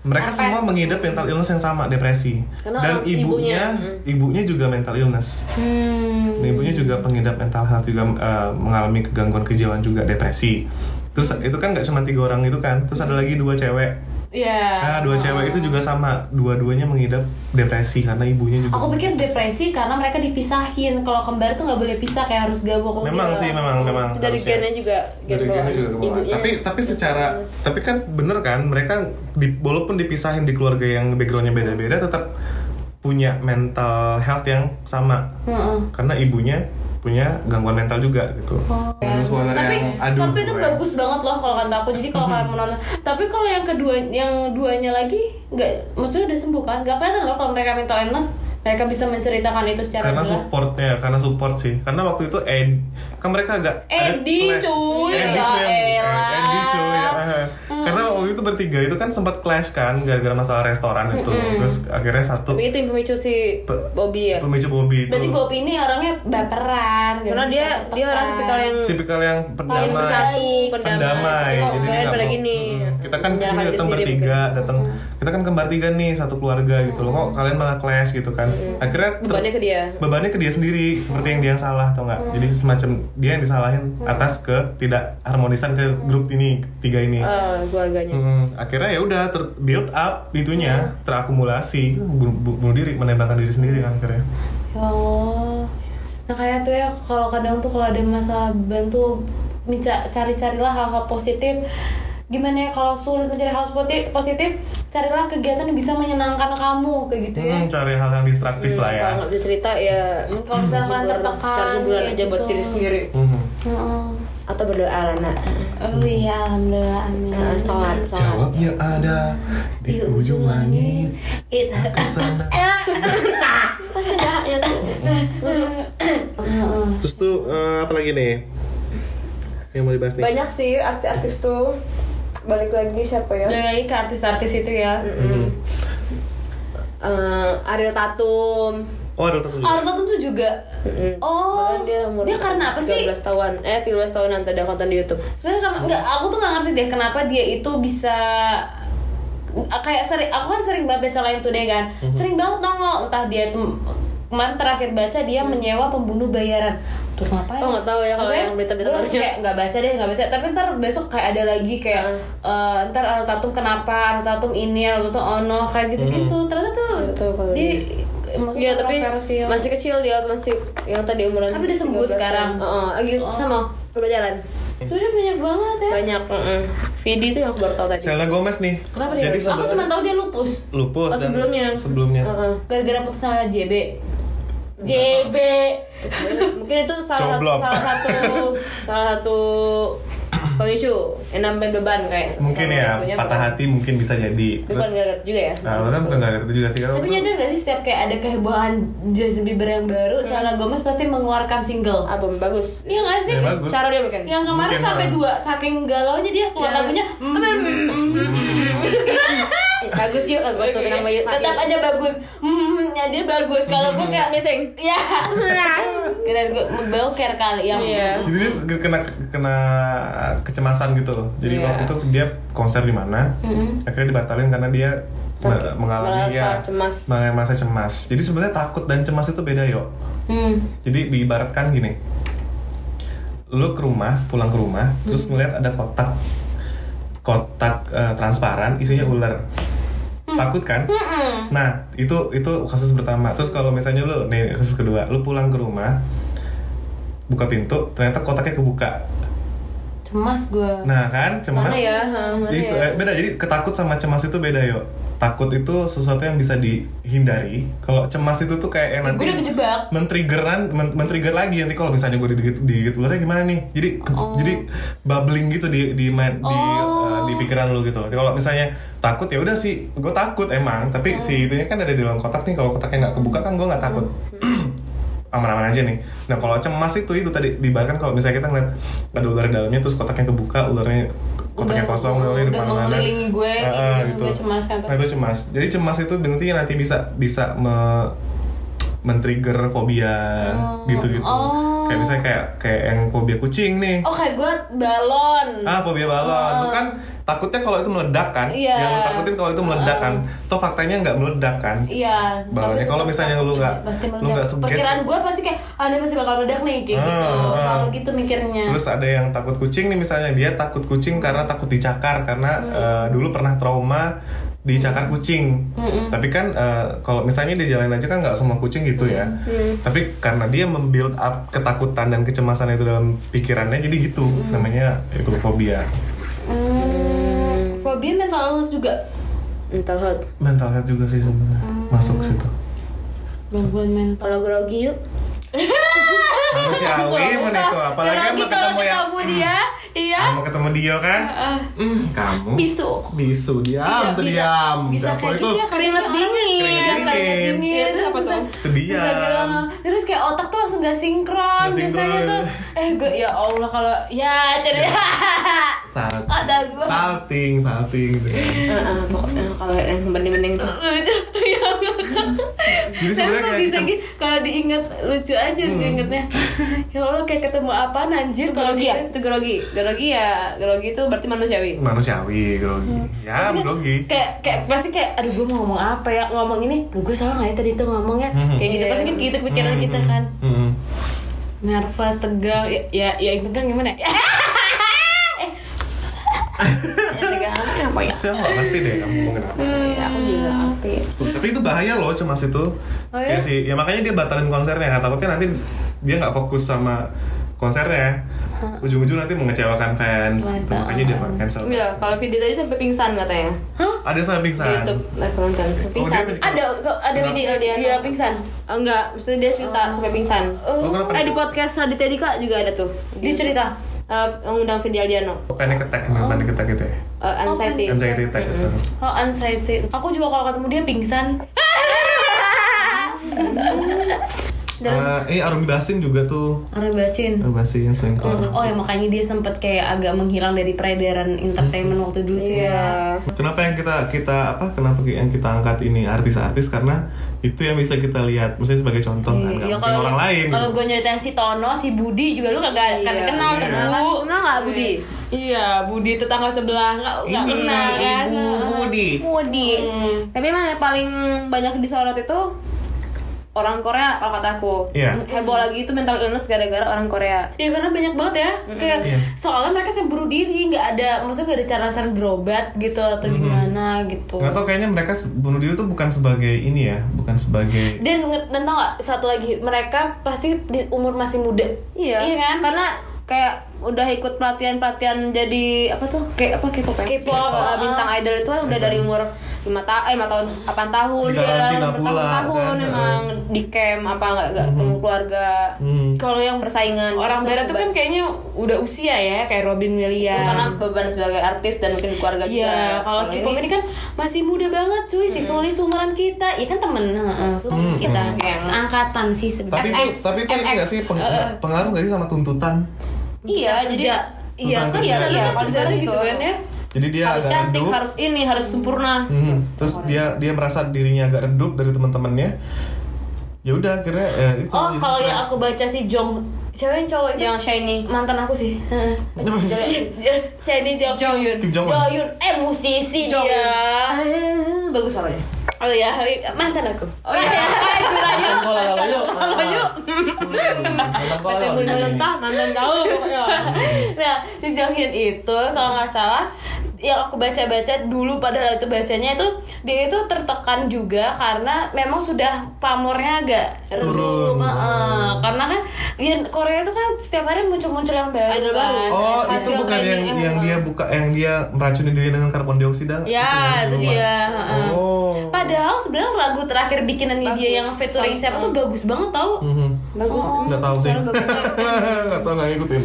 Mereka Apa? semua mengidap mental illness yang sama, depresi. Karena Dan ibunya, ibunya, ibunya juga mental illness. Hmm. Dan ibunya juga pengidap mental health juga eh, mengalami kegangguan kejiwaan juga depresi. Terus itu kan nggak cuma tiga orang itu kan, terus ada lagi dua cewek. Iya. Nah, dua cewek itu juga sama, dua-duanya mengidap depresi karena ibunya juga. Aku pikir depresi karena mereka dipisahin. Kalau kembar tuh nggak boleh pisah kayak harus gabung. memang sih, memang memang. Dari gennya juga dari gennya juga. Ibunya. Tapi tapi secara tapi kan bener kan mereka di, walaupun dipisahin di keluarga yang backgroundnya beda-beda tetap punya mental health yang sama Heeh. karena ibunya punya gangguan mental juga gitu. Oh, tapi yang aduh. tapi itu gue. bagus banget loh kalau kata aku jadi kalau kalian mau nonton tapi kalau yang kedua yang duanya lagi nggak maksudnya udah sembuh kan nggak kelihatan loh kalau mereka mental illness mereka bisa menceritakan itu secara karena jelas. supportnya karena support sih. Karena waktu itu Ed kan mereka agak Edi, cuy, Edi ya cuy. Hmm. Edi cuy ah. karena waktu itu bertiga itu kan sempat clash kan gara-gara masalah restoran itu. Terus akhirnya satu Tapi itu yang pemicu si Bobby ya. pemicu Bobby itu. Berarti Bob ini orangnya baperan Karena dia tertekan. dia orang tipikal yang tipikal yang paling pendamai bersatu, pendamai. pendamai. Kok jadi pada mau- gini. Mm, kita kan ke sini diri datang bertiga datang kita kan kembar tiga nih satu keluarga gitu loh. Kok kalian malah clash gitu kan akhirnya ter- Bebannya ke dia. bebannya ke dia sendiri seperti yang dia yang salah atau enggak jadi semacam dia yang disalahin atas ke tidak harmonisan ke grup ini tiga ini Eh, keluarganya. Hmm, akhirnya ya udah ter build up itunya terakumulasi bu- bu- bunuh diri menembakkan diri sendiri kan akhirnya Ya Allah. Nah kayak tuh ya kalau kadang tuh kalau ada masalah bantu cari-carilah hal-hal positif. Gimana ya kalau sulit mencari hal positif, positif carilah kegiatan yang bisa menyenangkan kamu kayak gitu ya. Hmm, cari hal yang distraktif lah ya Kalau nggak bisa cerita ya Kalau misalnya kalian hibur, tertekan, cari hiburan aja buat gitu. diri sendiri. Heeh. atau berdoa lah nak. Oh iya, alhamdulillah, amin. Sholat, sholat. Jawabnya ada di ujung langit Itu. ke sana. Pasti dah ya tuh. Terus tuh eh, apa lagi nih? Yang mau dibahas nih? Banyak sih artis-artis tuh. Balik lagi siapa ya? Dan lagi ke artis-artis itu ya. Mhm. Eh, Ariel Tatum. Oh ada satu juga. Arta tuh juga. Mm-mm. Oh. Bahkan dia umur karena apa sih? 13 tahun. Eh, 13 tahunan tadi ada konten di YouTube. sebenarnya karena nggak aku tuh nggak ngerti deh kenapa dia itu bisa kayak sering aku kan sering banget baca lain tuh deh kan sering banget nongol entah dia tuh kemarin terakhir baca dia menyewa pembunuh bayaran tuh ngapain Oh, nggak tahu ya kalau yang berita-berita gue barunya. kayak nggak baca deh nggak baca tapi ntar besok kayak ada lagi kayak eh, ntar Al Tatum kenapa Al Tatum ini Al Tatum ono kayak gitu gitu ternyata tuh dia Hmm. Iya, tapi masih kecil dia masih yang tadi umuran Tapi udah sembuh 13 sekarang. Heeh, lagi sama coba jalan. sebenarnya banyak banget ya Banyak, heeh. Vidi itu yang aku baru tahu tadi. Selena Gomez nih. kenapa dia Jadi aku cuma tahu dia lupus lupus Oh, dan sebelumnya. sebelumnya. Heeh. gara-gara putus sama JB JB Mungkin itu salah satu salah satu salah satu pemicu yang nambahin beban kayak Mungkin ya patah bukan- hati mungkin bisa jadi. itu bukan Terus, gara-gara juga ya. nah, kan bukan gak ngerti juga sih kalau tapi nyadar gak sih setiap kayak ada kehebohan Justin Bieber yang baru Selena Gomez pasti mengeluarkan single Album bagus. iya gak sih Ya, bagus. Cara dia mungkin. yang kemarin Mungkin, sampai dua saking galaunya dia keluar Ya. lagunya bagus yuk lagu tuh tenang bayi. tetap aja bagus hmm ya dia bagus kalau gue kayak missing. ya kira gue boker kali yang Iya. Jadi dia kena kena kecemasan gitu. Jadi Iya. waktu itu dia konser di mana, akhirnya dibatalin karena dia Sakit. mengalami Merasa ya cemas. mengalami merasa cemas. Jadi sebenarnya takut dan cemas itu beda yo. hmm. Jadi diibaratkan gini, lu ke rumah, pulang ke rumah, terus ngeliat ada kotak kotak eh, transparan isinya ular. Takut kan? Nah, itu itu kasus pertama. Terus kalau misalnya lu nih kasus kedua, lu pulang ke rumah, buka pintu, ternyata kotaknya kebuka. cemas gue Nah, kan cemas. Mana ya? Ha, mana Itu ya? eh, beda. Jadi ketakut sama cemas itu beda, yo. Takut itu sesuatu yang bisa dihindari. Kalau cemas itu tuh kayak yang gue nanti udah kejebak. men-triggeran men, men-trigger lagi. Nanti kalau misalnya gue digigit digigit ularnya gimana nih? Jadi Oh. jadi bubbling gitu di di di uh, di pikiran lu gitu. Kalau misalnya takut ya udah sih gue takut emang. Oh. tapi si itunya kan ada di dalam kotak nih. Kalau kotaknya nggak kebuka kan gue nggak takut. Aman-aman aja nih. Nah kalau cemas itu itu tadi dibayangkan kalau misalnya kita ngeliat ada ular di dalamnya terus kotaknya kebuka ularnya kotaknya Udah- kosong di udah mana-mana mengelilingi gue, Ah, gitu, gue cemas kan nah itu cemas. Jadi cemas itu nanti nanti bisa bisa me- men-trigger fobia gitu-gitu. Oh. kayak misalnya kayak kayak yang fobia kucing nih. Oh kayak gue balon. Ah fobia balon. Lu kan takutnya kalau itu meledak kan Iya. yang lu takutin kalau itu meledak kan toh faktanya nggak meledak kan Iya. Balonnya. tapi Kalau misalnya lu nggak- lu nggak Perkiraan gue pasti kayak ah ini pasti bakal meledak nih kayak Ah, gitu. Selalu gitu mikirnya. Terus ada yang takut kucing nih misalnya dia takut kucing karena takut dicakar karena eh, dulu pernah trauma dicakar kucing. Tapi kan eh, kalau misalnya di jalan aja kan nggak semua kucing gitu ya. Tapi karena dia membuild up ketakutan dan kecemasan itu dalam pikirannya jadi gitu namanya itu fobia. Hmm, fobia mental illness juga. mental health Mental health juga sih sebenarnya masuk situ. Gangguan mental. kalau grogi yuk Manusiawi men itu apalagi sama gitu ketemu yang ketemu dia, iya. sama ketemu Dio kan. Hmm, kamu Bisu. bisu diam Iya, bisa- diam. Bisa kayak itu gitu ya, Keringet dingin. Iya, Keringet keringet dingin. dingin. Iya, itu Terus apa tuh? Itu diam. susah bilang. Terus kayak otak tuh langsung gak sinkron. Biasanya tuh, eh gue ya Allah kalau ya cerita. Salt- Ada gue. salting, salting gitu. Heeh, pokoknya kalau yang bening-bening tuh lucu ya Jadi tapi sebenarnya kayak bisa kecem- gitu kalau diingat lucu aja Hmm. gue ingetnya ya Allah kayak ketemu apa anjir kalau grogi ya gitu. itu grogi grogi ya grogi itu berarti manusiawi manusiawi grogi. Ya, Pasti kan grogi. kayak kayak pasti kayak aduh gue mau ngomong apa ya ngomong ini Duh, gue salah nggak ya tadi tuh ngomongnya Mhm. kayak gitu pasti kan gitu pikiran kita kan Hmm. nervous tegang ya ya, ya yang tegang gimana ya tegang apa ya Saya nggak ngerti deh kamu ngomongin apa. ya aku juga ngerti Tuh, Tapi itu bahaya loh cemas itu. Oh, ya? Kayak sih, ya makanya dia batalin konsernya. Nah, takutnya nanti dia nggak fokus sama konsernya. Ujung-ujung nanti mengecewakan fans. Gitu. Makanya dia cancel. Iya, kalau video tadi sampai pingsan katanya Ada sampai di pingsan. YouTube live sampai Oh, pingsan. dia- ada kok ada Kenapa? video dia dia pingsan Oh, enggak, maksudnya dia cerita sampai pingsan. Oh, kenapa? Eh di podcast Raditya Dika juga ada tuh. dia cerita Eh, undang Vindi Aldiano. Panic attack, panic attack gitu ya. Eh, anxiety. Anxiety attack gitu. oh anxiety aku juga kalau ketemu dia pingsan Eh, eh Arumi Basin juga tuh. harus bacin Arumi Basin sering Oh, keluar. oh ya makanya dia sempet kayak agak menghilang dari peredaran entertainment waktu dulu tuh ya. Iya. Kenapa yang kita kita apa? Kenapa yang kita angkat ini artis-artis karena itu yang bisa kita lihat, maksudnya sebagai contoh kan, nggak Iya, mungkin orang lain. Kalau gitu. gue nyeritain si Tono, si Budi juga lu kagak kan Iya, kenal kan iya. Bu? Kenal nggak, Budi? Iya, Budi tetangga sebelah nggak nggak kenal kan? Ibu Budi. Woody. Tapi emang yang paling banyak disorot itu orang Korea kalau kataku. Iya. Heboh lagi itu mental illness gara-gara orang Korea. Ya karena banyak banget ya, kayak Iya. soalnya mereka sih bunuh diri, nggak ada, maksudnya nggak ada cara-cara berobat gitu atau gimana gitu. Nggak tahu kayaknya mereka bunuh diri tuh bukan sebagai ini ya, bukan sebagai Dan dan tau gak satu lagi mereka pasti di umur masih muda. Iya. Iya kan? Karena kayak udah ikut pelatihan-pelatihan jadi apa tuh? Kayak apa K-pop ya? K-pop, K-pop, uh-uh. bintang idol itu kan udah dari umur 5 tahun, eh 5 tahun, 8 tahun, Di pula, bertahun-tahun kan? emang di camp apa nggak nggak ketemu keluarga. hmm. Kalau yang Persaingan orang gitu, barat tuh kan kayaknya udah usia ya, kayak Robin itu Williams. karena beban sebagai artis dan mungkin keluarga juga. Iya, kalau K-pop ini kan masih muda banget cuy, si Soli sumuran kita, ya kan temen, heeh, sumuran kita, Iya. seangkatan sih Tapi itu, FX, tapi itu nggak sih peng- Uh, pengaruh nggak sih sama tuntutan? Iya, jadi iya kan iya, Iya, kalau gitu. gitu kan ya. Jadi dia harus agak cantik, redup. harus ini, harus sempurna. Hmm, Terus dia dia merasa dirinya agak redup dari teman-temannya. Ya udah akhirnya eh, itu. Oh, kalau yang aku baca si Jong, siapa yang cowok? Yang shiny. mantan aku sih. Heeh. Shiny Jong Jo Yun. Kim Jong Un. Jo Yun. Eh musisi Jo dia. Bagus suaranya. Oh ya, mantan aku. Oh iya, juga yuk. Kalau yuk. Kalau yuk. Ketemu lentah, nonton tahu pokoknya. nah, si Jong Hyun itu kalau nggak salah yang aku baca-baca dulu padahal itu bacanya itu dia itu tertekan juga karena memang sudah pamornya agak Turun. redup Heeh. karena kan ya Korea itu kan setiap hari muncul-muncul yang baru Idol baru. kan. Oh, itu bukan yang training, yang dia buka yang dia meracuni diri dengan karbon dioksida. ya itu yang dia. Oh. padahal sebenarnya lagu terakhir bikinannya dia yang featuring siapa tuh bagus banget tau Mhm. Bagus Nggak tahu sih. Nggak tahu nggak ngikutin.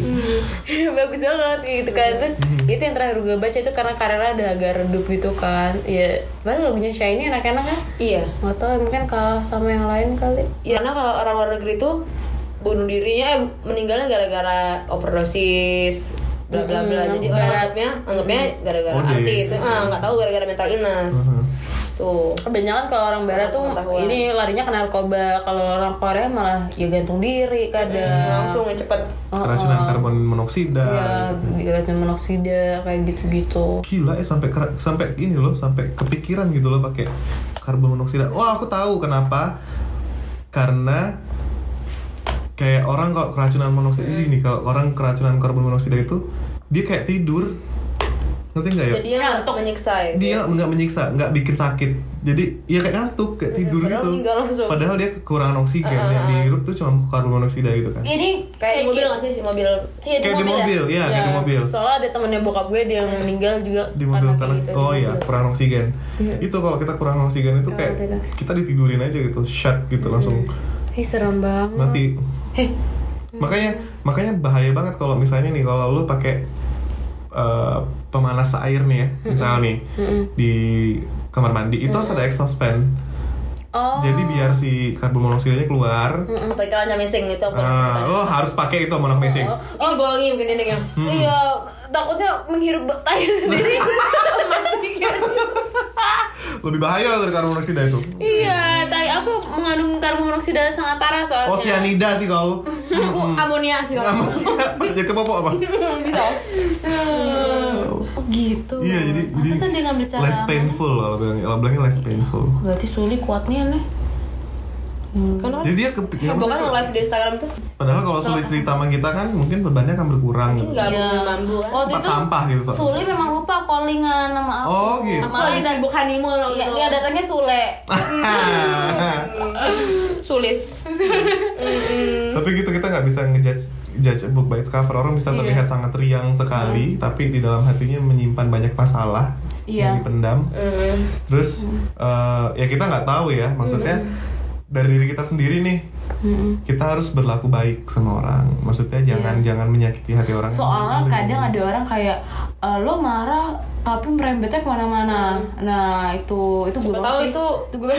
bagus banget gitu kan terus itu yang terakhir gue baca itu karena karirnya udah agak redup gitu kan ya padahal lagunya Shiny enak-enak kan iya nggak tahu mungkin kalah sama yang lain kali Ya, karena kalau orang luar negeri tuh bunuh dirinya eh, meninggalnya gara-gara overdosis bla bla bla. Mm-mm, Jadi orang anggapnya anggapnya gara-gara Oh, artis. Ah, nggak tahu gara-gara mental illness. Mhm. Tuh. kebanyakan kalau orang barat tuh Pengetahuan. ini larinya ke narkoba kalau orang Korea malah ya gantung diri kadang Langsung ya cepet. Keracunan karbon monoksida. ya digeratin monoksida kayak gitu-gitu Gila ya sampai sampai ini loh, sampai kepikiran gitu loh pakai karbon monoksida. Wah, aku tahu kenapa. Karena kayak orang kalau keracunan monoksida ini kalau orang keracunan karbon monoksida itu dia kayak tidur. Ngerti nggak ya? Jadi dia nggak Ngantuk. menyiksa ya. dia nggak menyiksa, nggak bikin sakit. Jadi ya kayak ngantuk, kayak tidur padahal gitu. langsung. Padahal dia kekurangan oksigen yang dihirup tuh cuma karbon monoksida gitu kan. ini Kayak di mobil nggak sih di mobil? Iya, Kayak di mobil, iya, kayak di mobil. Soalnya ada temennya bokap gue dia yang meninggal juga di mobil karena gitu, di oh iya mobil. kurang oksigen itu kalau kita kurang oksigen itu kayak tidak. kita ditidurin aja gitu shut gitu langsung Ih serem banget. mati Heh, makanya makanya bahaya banget kalau misalnya nih kalau lu pakai eh, pemanas air nih ya misalnya nih di kamar mandi itu harus ada exhaust fan. Oh. jadi biar si karbon monoksidanya keluar. Apalagi kalau nyamesing itu apa ah, maksudnya? lo harus pakai itu monok missing. Oh, Ini bohongi mungkin ini yang. Iya, takutnya menghirup tai sendiri. lebih bahaya dari karbon monoksida itu iya, tai aku mengandung karbon monoksida sangat parah soalnya. oh cyanida sih kau Aku amonia sih bisa jadi kepopok apa Bisa. Oh gitu. Iya jadi jadi less painful kalau bilangnya kalau bilangnya less painful. Berarti Suli kuatnya nih. Kan orang Jadi dia ke ya, heboh kan live di Instagram tuh. padahal kalau sulit cerita sama kita kan mungkin bebannya akan berkurang. Mungkin nggak Iya. mau mampu. Waktu itu sampah gitu soalnya. Suli memang lupa callingan sama aku. Oh, gitu. Sama lagi sibuk honeymoon waktu Iya, dia datangnya Sule. Sulis. tapi gitu kita nggak bisa ngejudge judge a book by its cover orang Iya. bisa terlihat sangat riang sekali tapi di dalam hatinya menyimpan banyak masalah Iya. yang dipendam Mm. terus eh, ya kita nggak tahu ya maksudnya dari diri kita sendiri nih kita harus berlaku baik sama orang maksudnya jangan jangan menyakiti hati orang Iya. Soalnya kadang ada orang kayak e, lo marah tapi merembetnya ke mana-mana. Nah itu itu gue tahu sih. itu- itu gue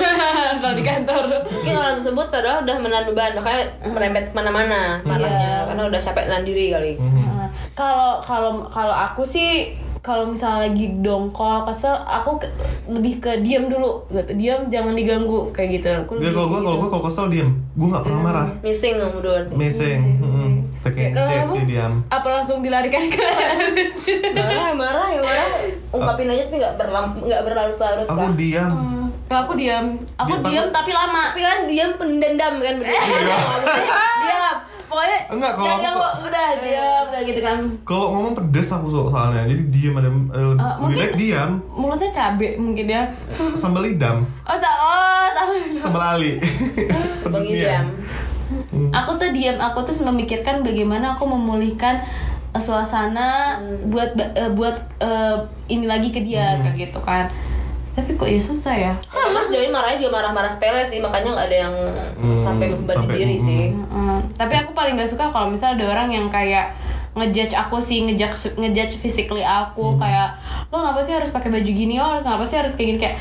kalau di kantor. Mungkin orang tersebut padahal udah menahan beban makanya merembet ke mana-mana marahnya karena udah capek nahan diri kali. Nah, Kalau kalau kalau aku sih kalau misalnya lagi dongkol kesel aku ke- lebih ke diam dulu gitu diam jangan diganggu kayak gitu aku lebih kalau gue gitu. kalau gue kalau kesel diem, gue nggak pernah marah. Missing kamu dua arti. Missing, mm Ya, taking kalau chat kamu, sih diam. apa langsung dilarikan ke Marah ya marah ya marah. Ungkapin aja tapi nggak berlam nggak berlarut-larut Aku Kak. diam. kalau aku diam aku Dia- diam tapi lama Tapi kan diam pendendam kan bener. diam pokoknya Enggak, kalau yang, aku yang kok- udah diam kayak gitu kan. Kalau ngomong pedes aku so- soalnya, jadi diam ada lebih Eh, mungkin- baik diam. mulutnya cabe mungkin ya. Sambal idam, oh sa oh sama sambal ali. pedes diam. diam. aku tuh diam aku tuh memikirkan bagaimana aku memulihkan uh, suasana buat ba- uh, buat uh, ini lagi ke dia kayak gitu kan tapi kok ya susah ya? Mas ini marahnya juga marah-marah sepele sih makanya nggak ada yang sampai membebani diri hmm. sih. Mm, tapi aku paling gak suka kalau misalnya ada orang yang kayak ngejudge aku sih ngejudge ngejudge physically aku kayak lo ngapa sih harus pakai baju gini? Lo harus ngapa sih harus kayak gini? Kayak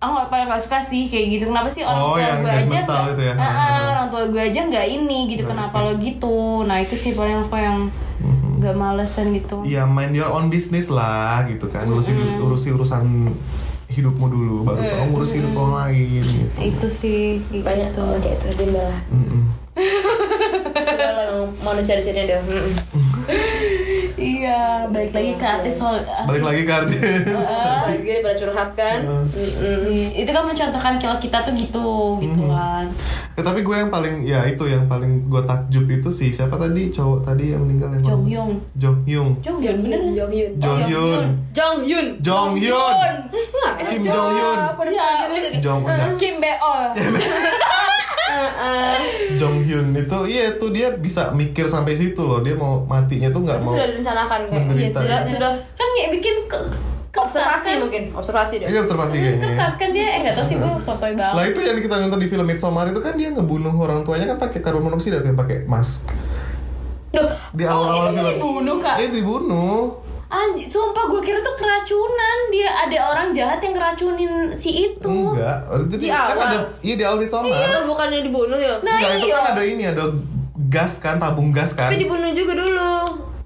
aku nggak paling gak suka sih kayak gitu. Kenapa sih orang Oh, tua yang gue aja nggak itu ya. Ah, ah, orang tua gue aja nggak ini gitu. Nggak kenapa sih. lo gitu? Nah itu sih paling aku yang nggak malesan gitu. Ya mind your own business lah gitu kan. Urusi urusi urusan hidupmu dulu, baru kamu ngurus hidup orang lain. Gitu. itu sih kayak Banyak gitu. tuh kayak itu diam lah. Mm-mm. Kalau yang manusia di sini dia. mm-mm. iya balik lagi ke artis soal Balik lagi ke arti. Terus lagi daripada curhat kan. Mm-mm. itu kan mencontohkan kalau kita tuh gitu gitu kan Ya, tapi gue yang paling ya itu yang paling gue takjub itu sih siapa tadi cowok tadi yang meninggal yang Jong? Hyun. Jong Hyun. Jong Hyun bener Jong Hyun. Jong Hyun. Jong Jong Kim Jong ya itu Jong Kim Beol. Jong Hyun itu iya itu dia bisa mikir sampai situ loh. Dia mau matinya tuh nggak mau sudah direncanakan kayak menderita. sudah Iya. sudah. Kan kayak bikin ke, observasi kan. mungkin observasi deh. Ini observasi Terus kayaknya. kertas kan dia eh nggak tahu sih gue sotoy lah banget itu yang kita nonton di film Midsommar itu kan dia ngebunuh orang tuanya kan pakai karbon monoksida tuh yang pakai mask. Duh, di oh awal-awal itu tuh dibunuh kak? Iya dibunuh. Anjir, sumpah gue kira tuh keracunan. Dia ada orang jahat yang keracunin si itu. Enggak, itu Di dia- kan awal. ada iya di awal Midsommar. itu bukannya dibunuh ya? Nah Enggak, itu iya. kan ada ini ada gas kan, tabung gas kan. tapi dibunuh juga dulu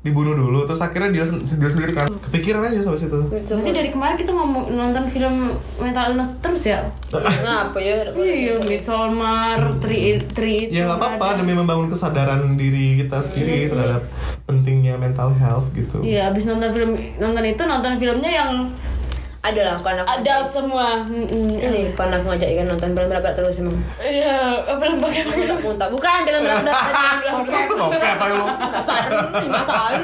Dibunuh dulu terus akhirnya dia, sen- dia sendiri kan kepikiran aja sampai situ. Berarti dari kemarin kita ngomong nonton film mental illness terus ya? ngapa ya Iya, Midsommar, Tri Tri Ya nggak apa-apa demi membangun kesadaran diri kita sendiri terhadap pentingnya mental health gitu. Iya, abis nonton film nonton itu nonton filmnya yang ada lah kan aku adult semua. Ini kan aku ngajak ikan nonton film berapa terus emang Iya, film pakai Budak muntah bukan film berapa Oke, apa lu? masalah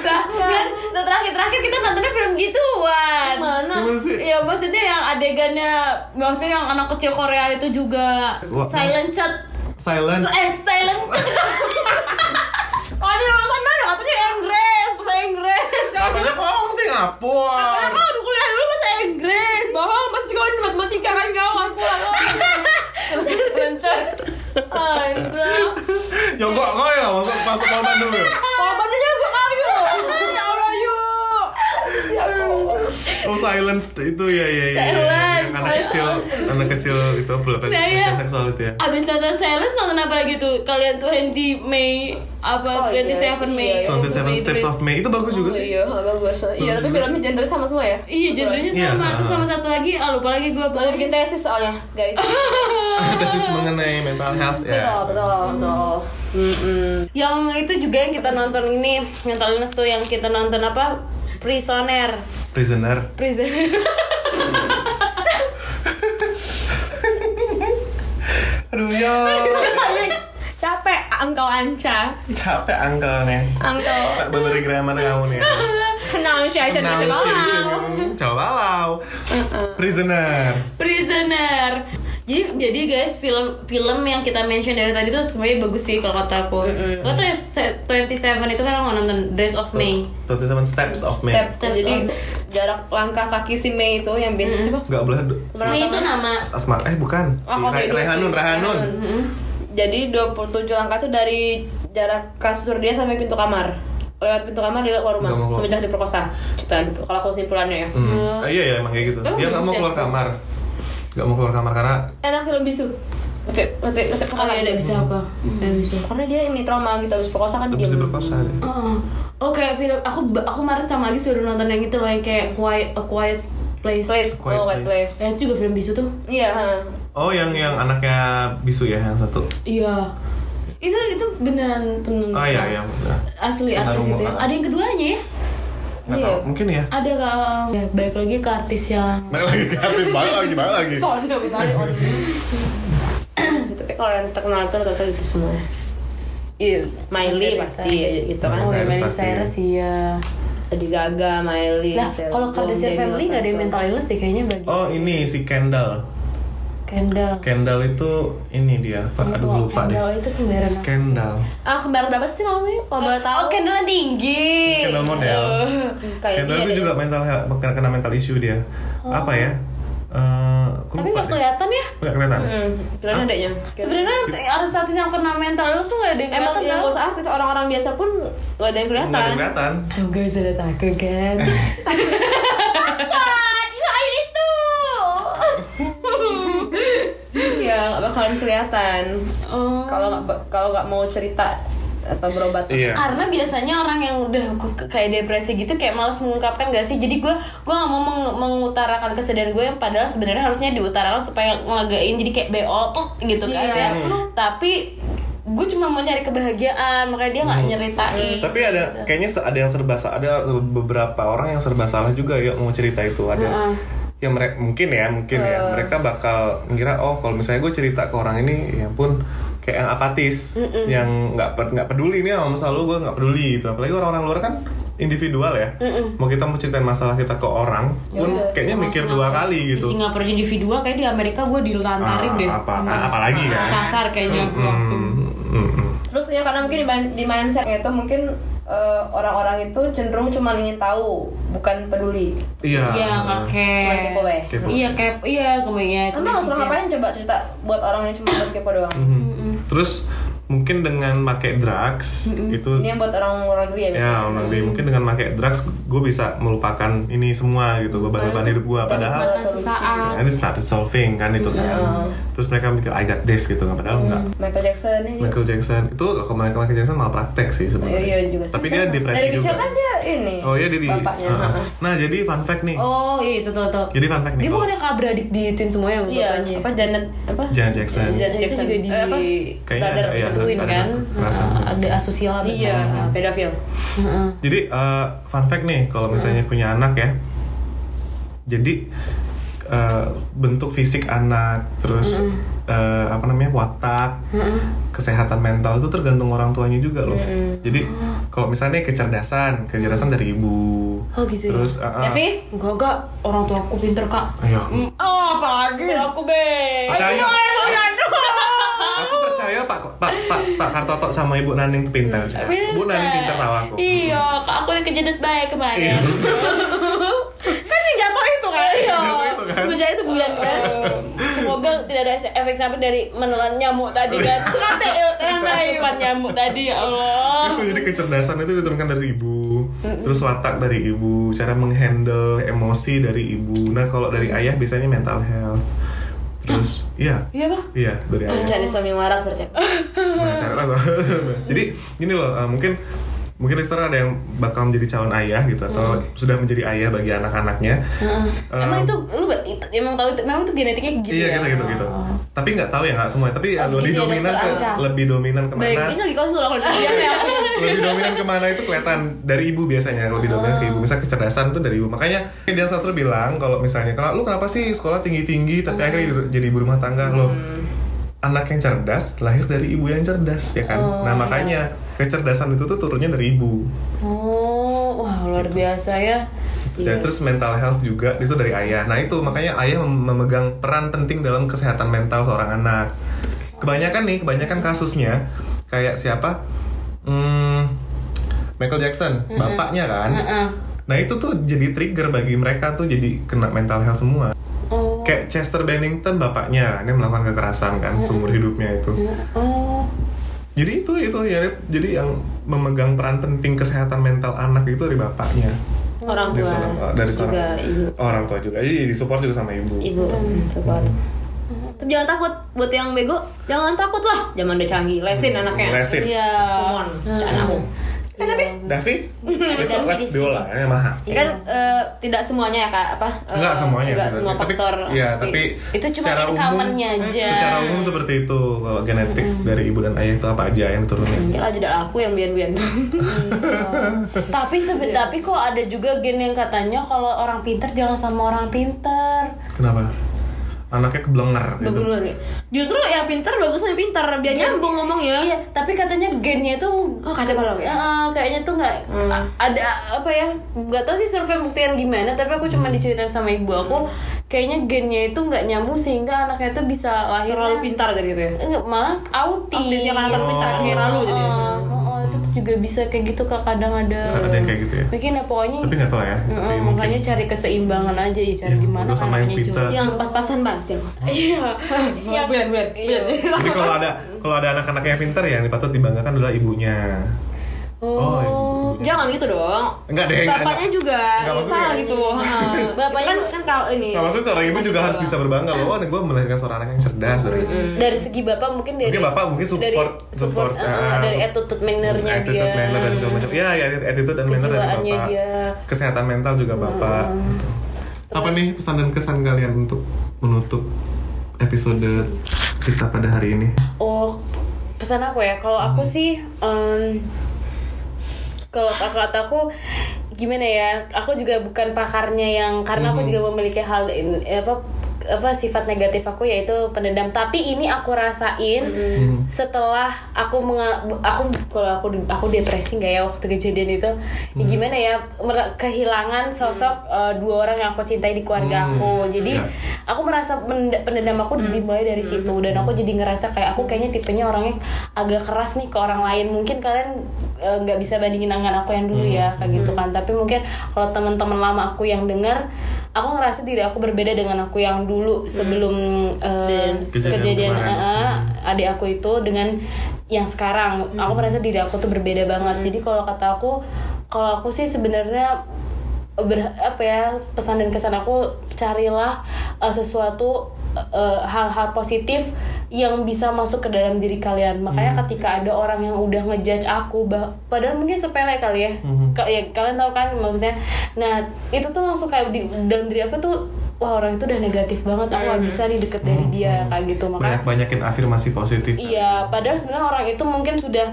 lah kan terakhir terakhir kita nontonnya film gituan. mana? Iya maksudnya yang adegannya maksudnya yang anak kecil Korea itu juga silent chat Silence. eh silent chat oh ini lulusan mana katanya Inggris bahasa Inggris Katanya ngomong Singapura. Bahasa Inggris. Bohong pasti kau di matematika kan kau? Aku lancar Andra Ya kok kau ya masuk masuk korban dulu. ya? korbannya juga ayo ya Allah yuk Oh silence itu ya ya ya. ya. Silence. Yang anak kecil anak kecil itu pelecehan Nah, iya. pelecehan seksual itu ya. Abis nonton Silence nonton apa lagi tuh? Kalian 20 Mei apa Oh, iya, 27 Mei? iya, iya. 27 Steps of May itu bagus juga Oh, sih. iya bagus iya tapi filmnya genre sama semua ya Iya, genrenya Iya, sama. Terus sama satu lagi, ah lupa lagi gue Baru bikin tesis soalnya guys Tesis mengenai mental health betul ya. betul betul Mm-mm. Yang itu juga yang kita nonton ini, mental illness tuh yang kita nonton apa? Prisoner. Prisoner. Prisoner. Aduh ya. capek angkel anca Capek angkelnya. angkel Tak bener grammar kamu nih. pronunciation coba lau. Prisoner. Prisoner. Jadi jadi guys film film yang kita mention dari tadi tuh semuanya bagus sih kalau kata aku. Lo tuh yang se- 27 itu kan lo nonton Days of May. 27 Steps of May. step Steps jadi on. jarak langkah kaki si Mei itu yang bin siapa Gak boleh. May itu nama Asma eh bukan. Si Oh, oke, Re- dulu Rehanun, sih. Rehanun. jadi 27 langkah itu dari jarak kasur dia sampai pintu kamar lewat pintu kamar dia keluar rumah semenjak diperkosa cerita kalau aku simpulannya ya Hmm. Ah, iya ya emang kayak gitu. Emang Dia nggak mau ya? keluar kamar. Gak mau keluar kamar karena enak film bisu Oke, oke, oke, Oh iya, ada bisa aku. Ya, bisa. Karena dia ini trauma gitu habis perkosa kan habis diem. diperkosa deh. Oh, oke film aku aku kemarin sama lagi baru nonton yang itu loh yang kayak Quiet A Quiet Place. Place, Quiet oh, Quiet Place. Place. Ya, itu juga film bisu tuh. Iya, ha. Oh yang yang anaknya bisu ya yang satu. Iya. Itu itu beneran tuh. Oh iya iya. Asli artis itu ya. Ada yang keduanya ya? Nggak Iya. tahu mungkin ya. Ada kak. Ya, balik lagi ke artis yang Balik lagi ke artis balik lagi balik lagi. Kondo misalnya on. Tapi kalau yang terkenal itu rata-rata itu semua. Iya, Miley pasti ya, gitu kan. Oh, ya Cyrus Miley. Cyrus iya. Lady Gaga, Miley, Lah, kalau Kardashian Family nggak ada yang gitu. mental illness deh kayaknya bagi Oh ini si Kendall. Kendall. Kendall itu ini dia. Pak, aduh Oh, lupa deh. Kendall itu kembaran apa? Kendall. Ah, kembar berapa sih namanya? Kalau boleh tahu. Oh, Kendall yang tinggi. Kendall model. Kendall dia itu deh. juga mental health, kena, kena mental issue dia. Apa ya? Eh, aku Tapi nggak deh. kelihatan ya? Nggak kelihatan. Hmm, kirain adanya. Sebenarnya artis-artis yang kena mental illness tuh nggak ada yang Emang kelihatan yang tau? gak usah artis orang-orang biasa pun gak ada yang Nggak ada kelihatan. yang kelihatan. Oh, bisa ada takut kan? itu. Iya, gak bakalan kelihatan. Oh. Kalau nggak kalau nggak mau cerita atau berobat. Iya. Karena biasanya orang yang udah kayak depresi gitu kayak malas mengungkapkan gak sih? Jadi gue gue gak mau meng- mengutarakan kesedihan gue yang padahal sebenarnya harusnya diutarakan supaya ngelagain jadi kayak beol gitu kan Iya. ya. Tapi gue cuma mau cari kebahagiaan makanya dia nggak nyeritain. Tapi ada kayaknya se- ada yang serba salah, ada beberapa orang yang serba salah juga ya mau cerita itu. Ada Heeh. Ya mereka mungkin ya mungkin ya. Mereka bakal ngira oh kalau misalnya gue cerita ke orang ini ya pun kayak yang apatis yang nggak nggak peduli nih sama masalah lu gue nggak peduli gitu. Apalagi orang-orang luar kan individual ya. Mau kita mau ceritain masalah kita ke orang pun kayaknya mikir dua kali Di gitu Singapura individual kayak di Amerika gue dilantarin Ah, deh. apa apalagi kan. Sasar kayaknya Mm, langsung. mm, mm. Terus ya karena mungkin di, di mindsetnya itu mungkin eh, orang-orang itu cenderung cuma ingin tahu, bukan peduli. iya Iya, kepo ya. Kepo. Iya, kayak iya kemudian. Emang harus ngapain coba cerita buat orang yang cuma buat kepo doang? Mhm. terus mungkin dengan pakai drugs itu Ini yang buat orang luar negeri ya ya misalnya. nanti mungkin dengan pakai drugs gue bisa melupakan ini semua gitu beban-beban hidup gue padahal. Nah, ini start solving kan itu kan terus mereka mikir I got this gitu kan padahal enggak Michael Jackson ini. Michael Jackson itu kalau Michael Michael Jackson malah praktek sih Oh, sebenarnya iya juga. sih. tapi dia depresi Dari juga kecil kan dia ini. oh iya dia di Bapaknya. uh, ha-ha. nah jadi fun fact nih Oh iya itu tuh tuh. jadi fun fact nih Dia kalau bukannya kak beradik diituin semua ya Iya, apa Janet apa? Janet Jackson Janet Itu Jackson. juga di Eh, apa? Kayaknya brother ada, kan. ada. Nah, Ada asusila Iya, pedofil. Heeh. Jadi uh, fun fact nih, kalau misalnya punya anak ya, jadi uh, bentuk fisik anak, terus uh, apa namanya watak, kesehatan mental itu tergantung orang tuanya juga loh. Jadi kalau misalnya kecerdasan, kecerdasan dari ibu. Oh gitu ya? Terus uh, uh, Devi? Enggak enggak orang tua aku pinter kak. ayo, Oh, apalagi? Aku be. percaya. Aku percaya Pak Pak Pak Pak Kartoto sama Ibu Naning tuh pintar. Bu Naning pintar tahu aku. Iya, kak aku udah kejedut baik kemarin. Iya. Kan yang jatuh itu kan? Iya. Kan. Semenjak itu bulan kan? Semoga tidak ada efek samping dari menelan nyamuk tadi kan. Kate, lain. Asupan nyamuk tadi ya Allah. itu jadi kecerdasan itu diturunkan dari ibu terus watak dari ibu cara menghandle emosi dari ibu nah kalau dari ayah biasanya mental health terus iya Iya pak. iya dari ayah Cari suami waras berarti. Nah, cara jadi gini loh uh, mungkin mungkin listener ada yang bakal menjadi calon ayah gitu atau sudah menjadi ayah bagi anak-anaknya. Um, emang itu lu emang tahu itu memang itu genetiknya gitu iya ya? gitu gitu gitu. Tapi nggak tahu ya nggak semua. Tapi Oh, lebih gitu ya, dominan dokter ke Anca. lebih dominan ke mana? Baik, ini lagi konsul ya. lebih dominan ke mana itu kelihatan dari ibu biasanya lebih dominan ke ibu. Misalnya kecerdasan tuh dari ibu. Makanya dia sastra bilang kalau misalnya kalau lu kenapa sih sekolah tinggi tinggi tapi akhirnya jadi ibu rumah tangga? Lo anak yang cerdas lahir dari ibu yang cerdas ya kan? Nah makanya kecerdasan itu tuh turunnya dari ibu. Oh, wah luar biasa ya. dan terus mental health juga itu dari ayah. Nah itu makanya ayah mem- memegang peran penting dalam kesehatan mental seorang anak. Kebanyakan nih kebanyakan kasusnya kayak siapa? Hmm, Michael Jackson bapaknya kan? Heeh. nah itu tuh jadi trigger bagi mereka tuh jadi kena mental health semua. Oh. Kayak Chester Bennington bapaknya dia melakukan kekerasan kan seumur hidupnya itu Oh. jadi itu itu ya jadi yang memegang peran penting kesehatan mental anak itu dari bapaknya Orang dari tua. seorang, dari seorang Juga ibu. orang tua juga iya disupport juga sama ibu Ibu, hmm, support. Tapi jangan takut buat yang bego, jangan takut lah. Zaman udah canggih, lesin anaknya. lesin Iya. Come on, anakmu. Kan tapi Davi besok les biola ini mahal Ya kan eh, tidak semuanya ya kak apa? eh, Enggak semuanya Enggak semua tapi, faktor. Iya, tapi Itu cuma secara umum common-nya aja. Secara umum seperti itu kalau genetik dari ibu dan ayah itu apa aja yang turunin. Kira tidak laku yang bian-bian tuh. tapi sebe- tapi kok ada juga gen yang katanya kalau orang pinter jangan sama orang pinter. Kenapa? Anaknya keblenger gitu. Bener Justru yang pintar bagusnya yang pintar biar nyambung ngomongnya. Iya, tapi katanya gennya itu Oh kacau balau ya. Eh, kayaknya tuh nggak Hmm. ada apa ya nggak tahu sih survei buktian gimana tapi aku Hmm. cuma diceritain sama ibu aku kayaknya gennya itu nggak nyambung sehingga anaknya itu bisa lahir Terlalu pintar gitu ya. Enggak, malah autis. Autis ya, karena tersiksa Oh. terlalu jadi. Tuh juga bisa kayak gitu kak kadang ada. Ada yang kayak gitu ya. Mungkin ya pokoknya. Tapi nggak tahu ya. Heeh, Tapi mungkin- makanya cari keseimbangan aja ya cari Iya, gimana sama yang juga. Yang pas-pasan banget sih. Iya. Yang- Bian bian Iya. Jadi kalau ada kalau ada anak-anak yang pintar ya yang patut dibanggakan adalah ibunya. Oh. ibunya. Jangan gitu dong. Enggak deh. enggak, Bapaknya enggak. juga Enggak, salah gitu. Bapaknya- kan kan kalau ini. Nggak, maksudnya seorang ibu juga harus bisa berbangga loh. Oh, gue melahirkan seorang anak yang cerdas dari dari segi bapak mungkin dari Mungkin bapak mungkin support- dari support, support, eh, ah, dari attitude mannernya attitude, dia manner dan segala macam. Iya, ya attitude dan manner dari bapak. dia. Kesehatan mental juga bapak. gitu. Apa nih pesan dan kesan kalian untuk menutup episode kita pada hari ini? oh pesan aku ya kalau aku Hmm. sih em, kalau kata aku gimana ya aku juga bukan pakarnya yang karena aku juga memiliki hal in- apa apa sifat negatif aku yaitu pendendam. Tapi ini aku rasain setelah aku mengal aku kalau aku aku depresi nggak ya waktu kejadian itu? Ya gimana ya mer- kehilangan sosok eh, dua orang yang aku cintai di keluarga aku. Jadi Ya. aku merasa pendendam aku dimulai dari situ. Dan aku jadi ngerasa kayak aku kayaknya tipenya orangnya agak keras nih ke orang lain. Mungkin kalian eh, nggak bisa bandingin dengan aku yang dulu ya kayak gitu kan. Tapi mungkin kalau teman-teman lama aku yang dengar aku ngerasa diri aku berbeda dengan aku yang dulu sebelum eh, Kejadian kejadian, kemarin. eh, adik aku itu dengan yang sekarang. Aku merasa diri aku tuh berbeda banget. Jadi kalau kata aku kalau aku sih sebenarnya ber, apa ya pesan dan kesan aku carilah uh, sesuatu uh, hal-hal positif yang bisa masuk ke dalam diri kalian. Makanya ketika ada orang yang udah ngejudge aku bah- padahal mungkin sepele kali ya. Ka- ya kalian tahu kan maksudnya? Nah itu tuh langsung kayak di dalam diri aku tuh wah orang itu udah negatif banget aku gak bisa nih deket dari dia kayak gitu. Makanya Banyak-banyakin afirmasi positif. Iya, padahal sebenarnya orang itu mungkin sudah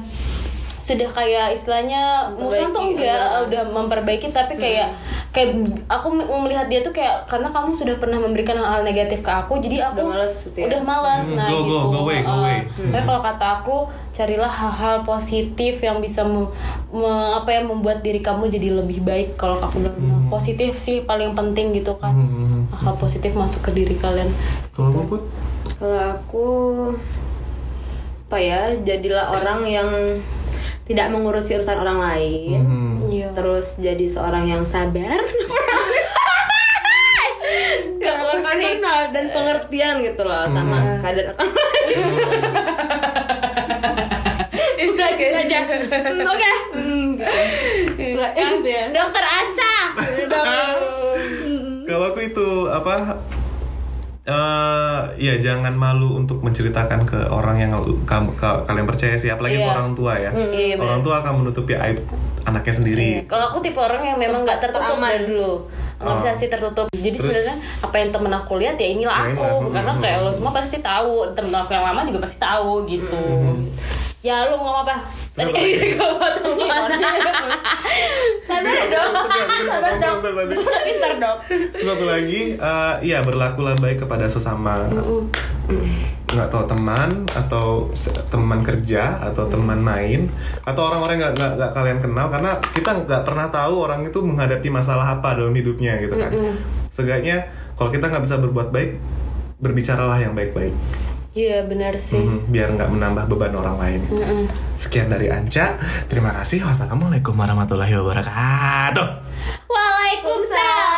sudah kayak istilahnya musuh tuh enggak iya. udah memperbaiki tapi kayak kayak aku melihat dia tuh kayak karena kamu sudah pernah memberikan hal-hal negatif ke aku jadi aku Udah males gitu ya? udah malas Hmm, nah go, go, gitu go away, go Uh, away. tapi kalau kata aku carilah hal-hal positif yang bisa mem- me- apa ya membuat diri kamu jadi lebih baik kalau aku bilang Hmm. positif sih paling penting gitu kan hal positif masuk ke diri kalian? Kalau aku apa ya jadilah orang yang tidak mengurusi urusan orang lain. Hmm. iya Terus jadi seorang yang sabar. Gak dan pengertian gitu loh sama keadaan orang lain. Udah gitu aja. Hmm, Oke. Hmm, gitu. Itu ya. dokter Kalau aku itu apa? Eh ya jangan malu untuk menceritakan ke orang yang kamu ka- kalian percaya sih, apalagi ke Iya. orang tua ya. iya, benar. orang tua akan menutupi aib anaknya sendiri. Kalau aku tipe orang yang memang nggak tertutup dari dulu, nggak Oh. bisa sih tertutup. Jadi sebenarnya apa yang temen aku lihat ya inilah Ya, aku, karena kayak lo semua pasti tahu, temen aku yang lama juga pasti tahu gitu. Ya lu ngomong apa? Tadi gak mau tahu mana. Sabar dong. Sabar dong. Pintar dong. Satu lagi, eh, ya berlakulah baik kepada sesama nggak tahu teman atau teman kerja atau teman main atau orang-orang yang nggak nggak nggak kalian kenal karena kita nggak pernah tahu orang itu menghadapi masalah apa dalam hidupnya gitu kan. Seenggaknya kalau kita nggak bisa berbuat baik, berbicaralah yang baik-baik Iya benar sih. Mm, biar nggak menambah beban orang lain. Mm -mm. Sekian dari Anca. Terima kasih. Wassalamualaikum warahmatullahi wabarakatuh. Waalaikumsalam.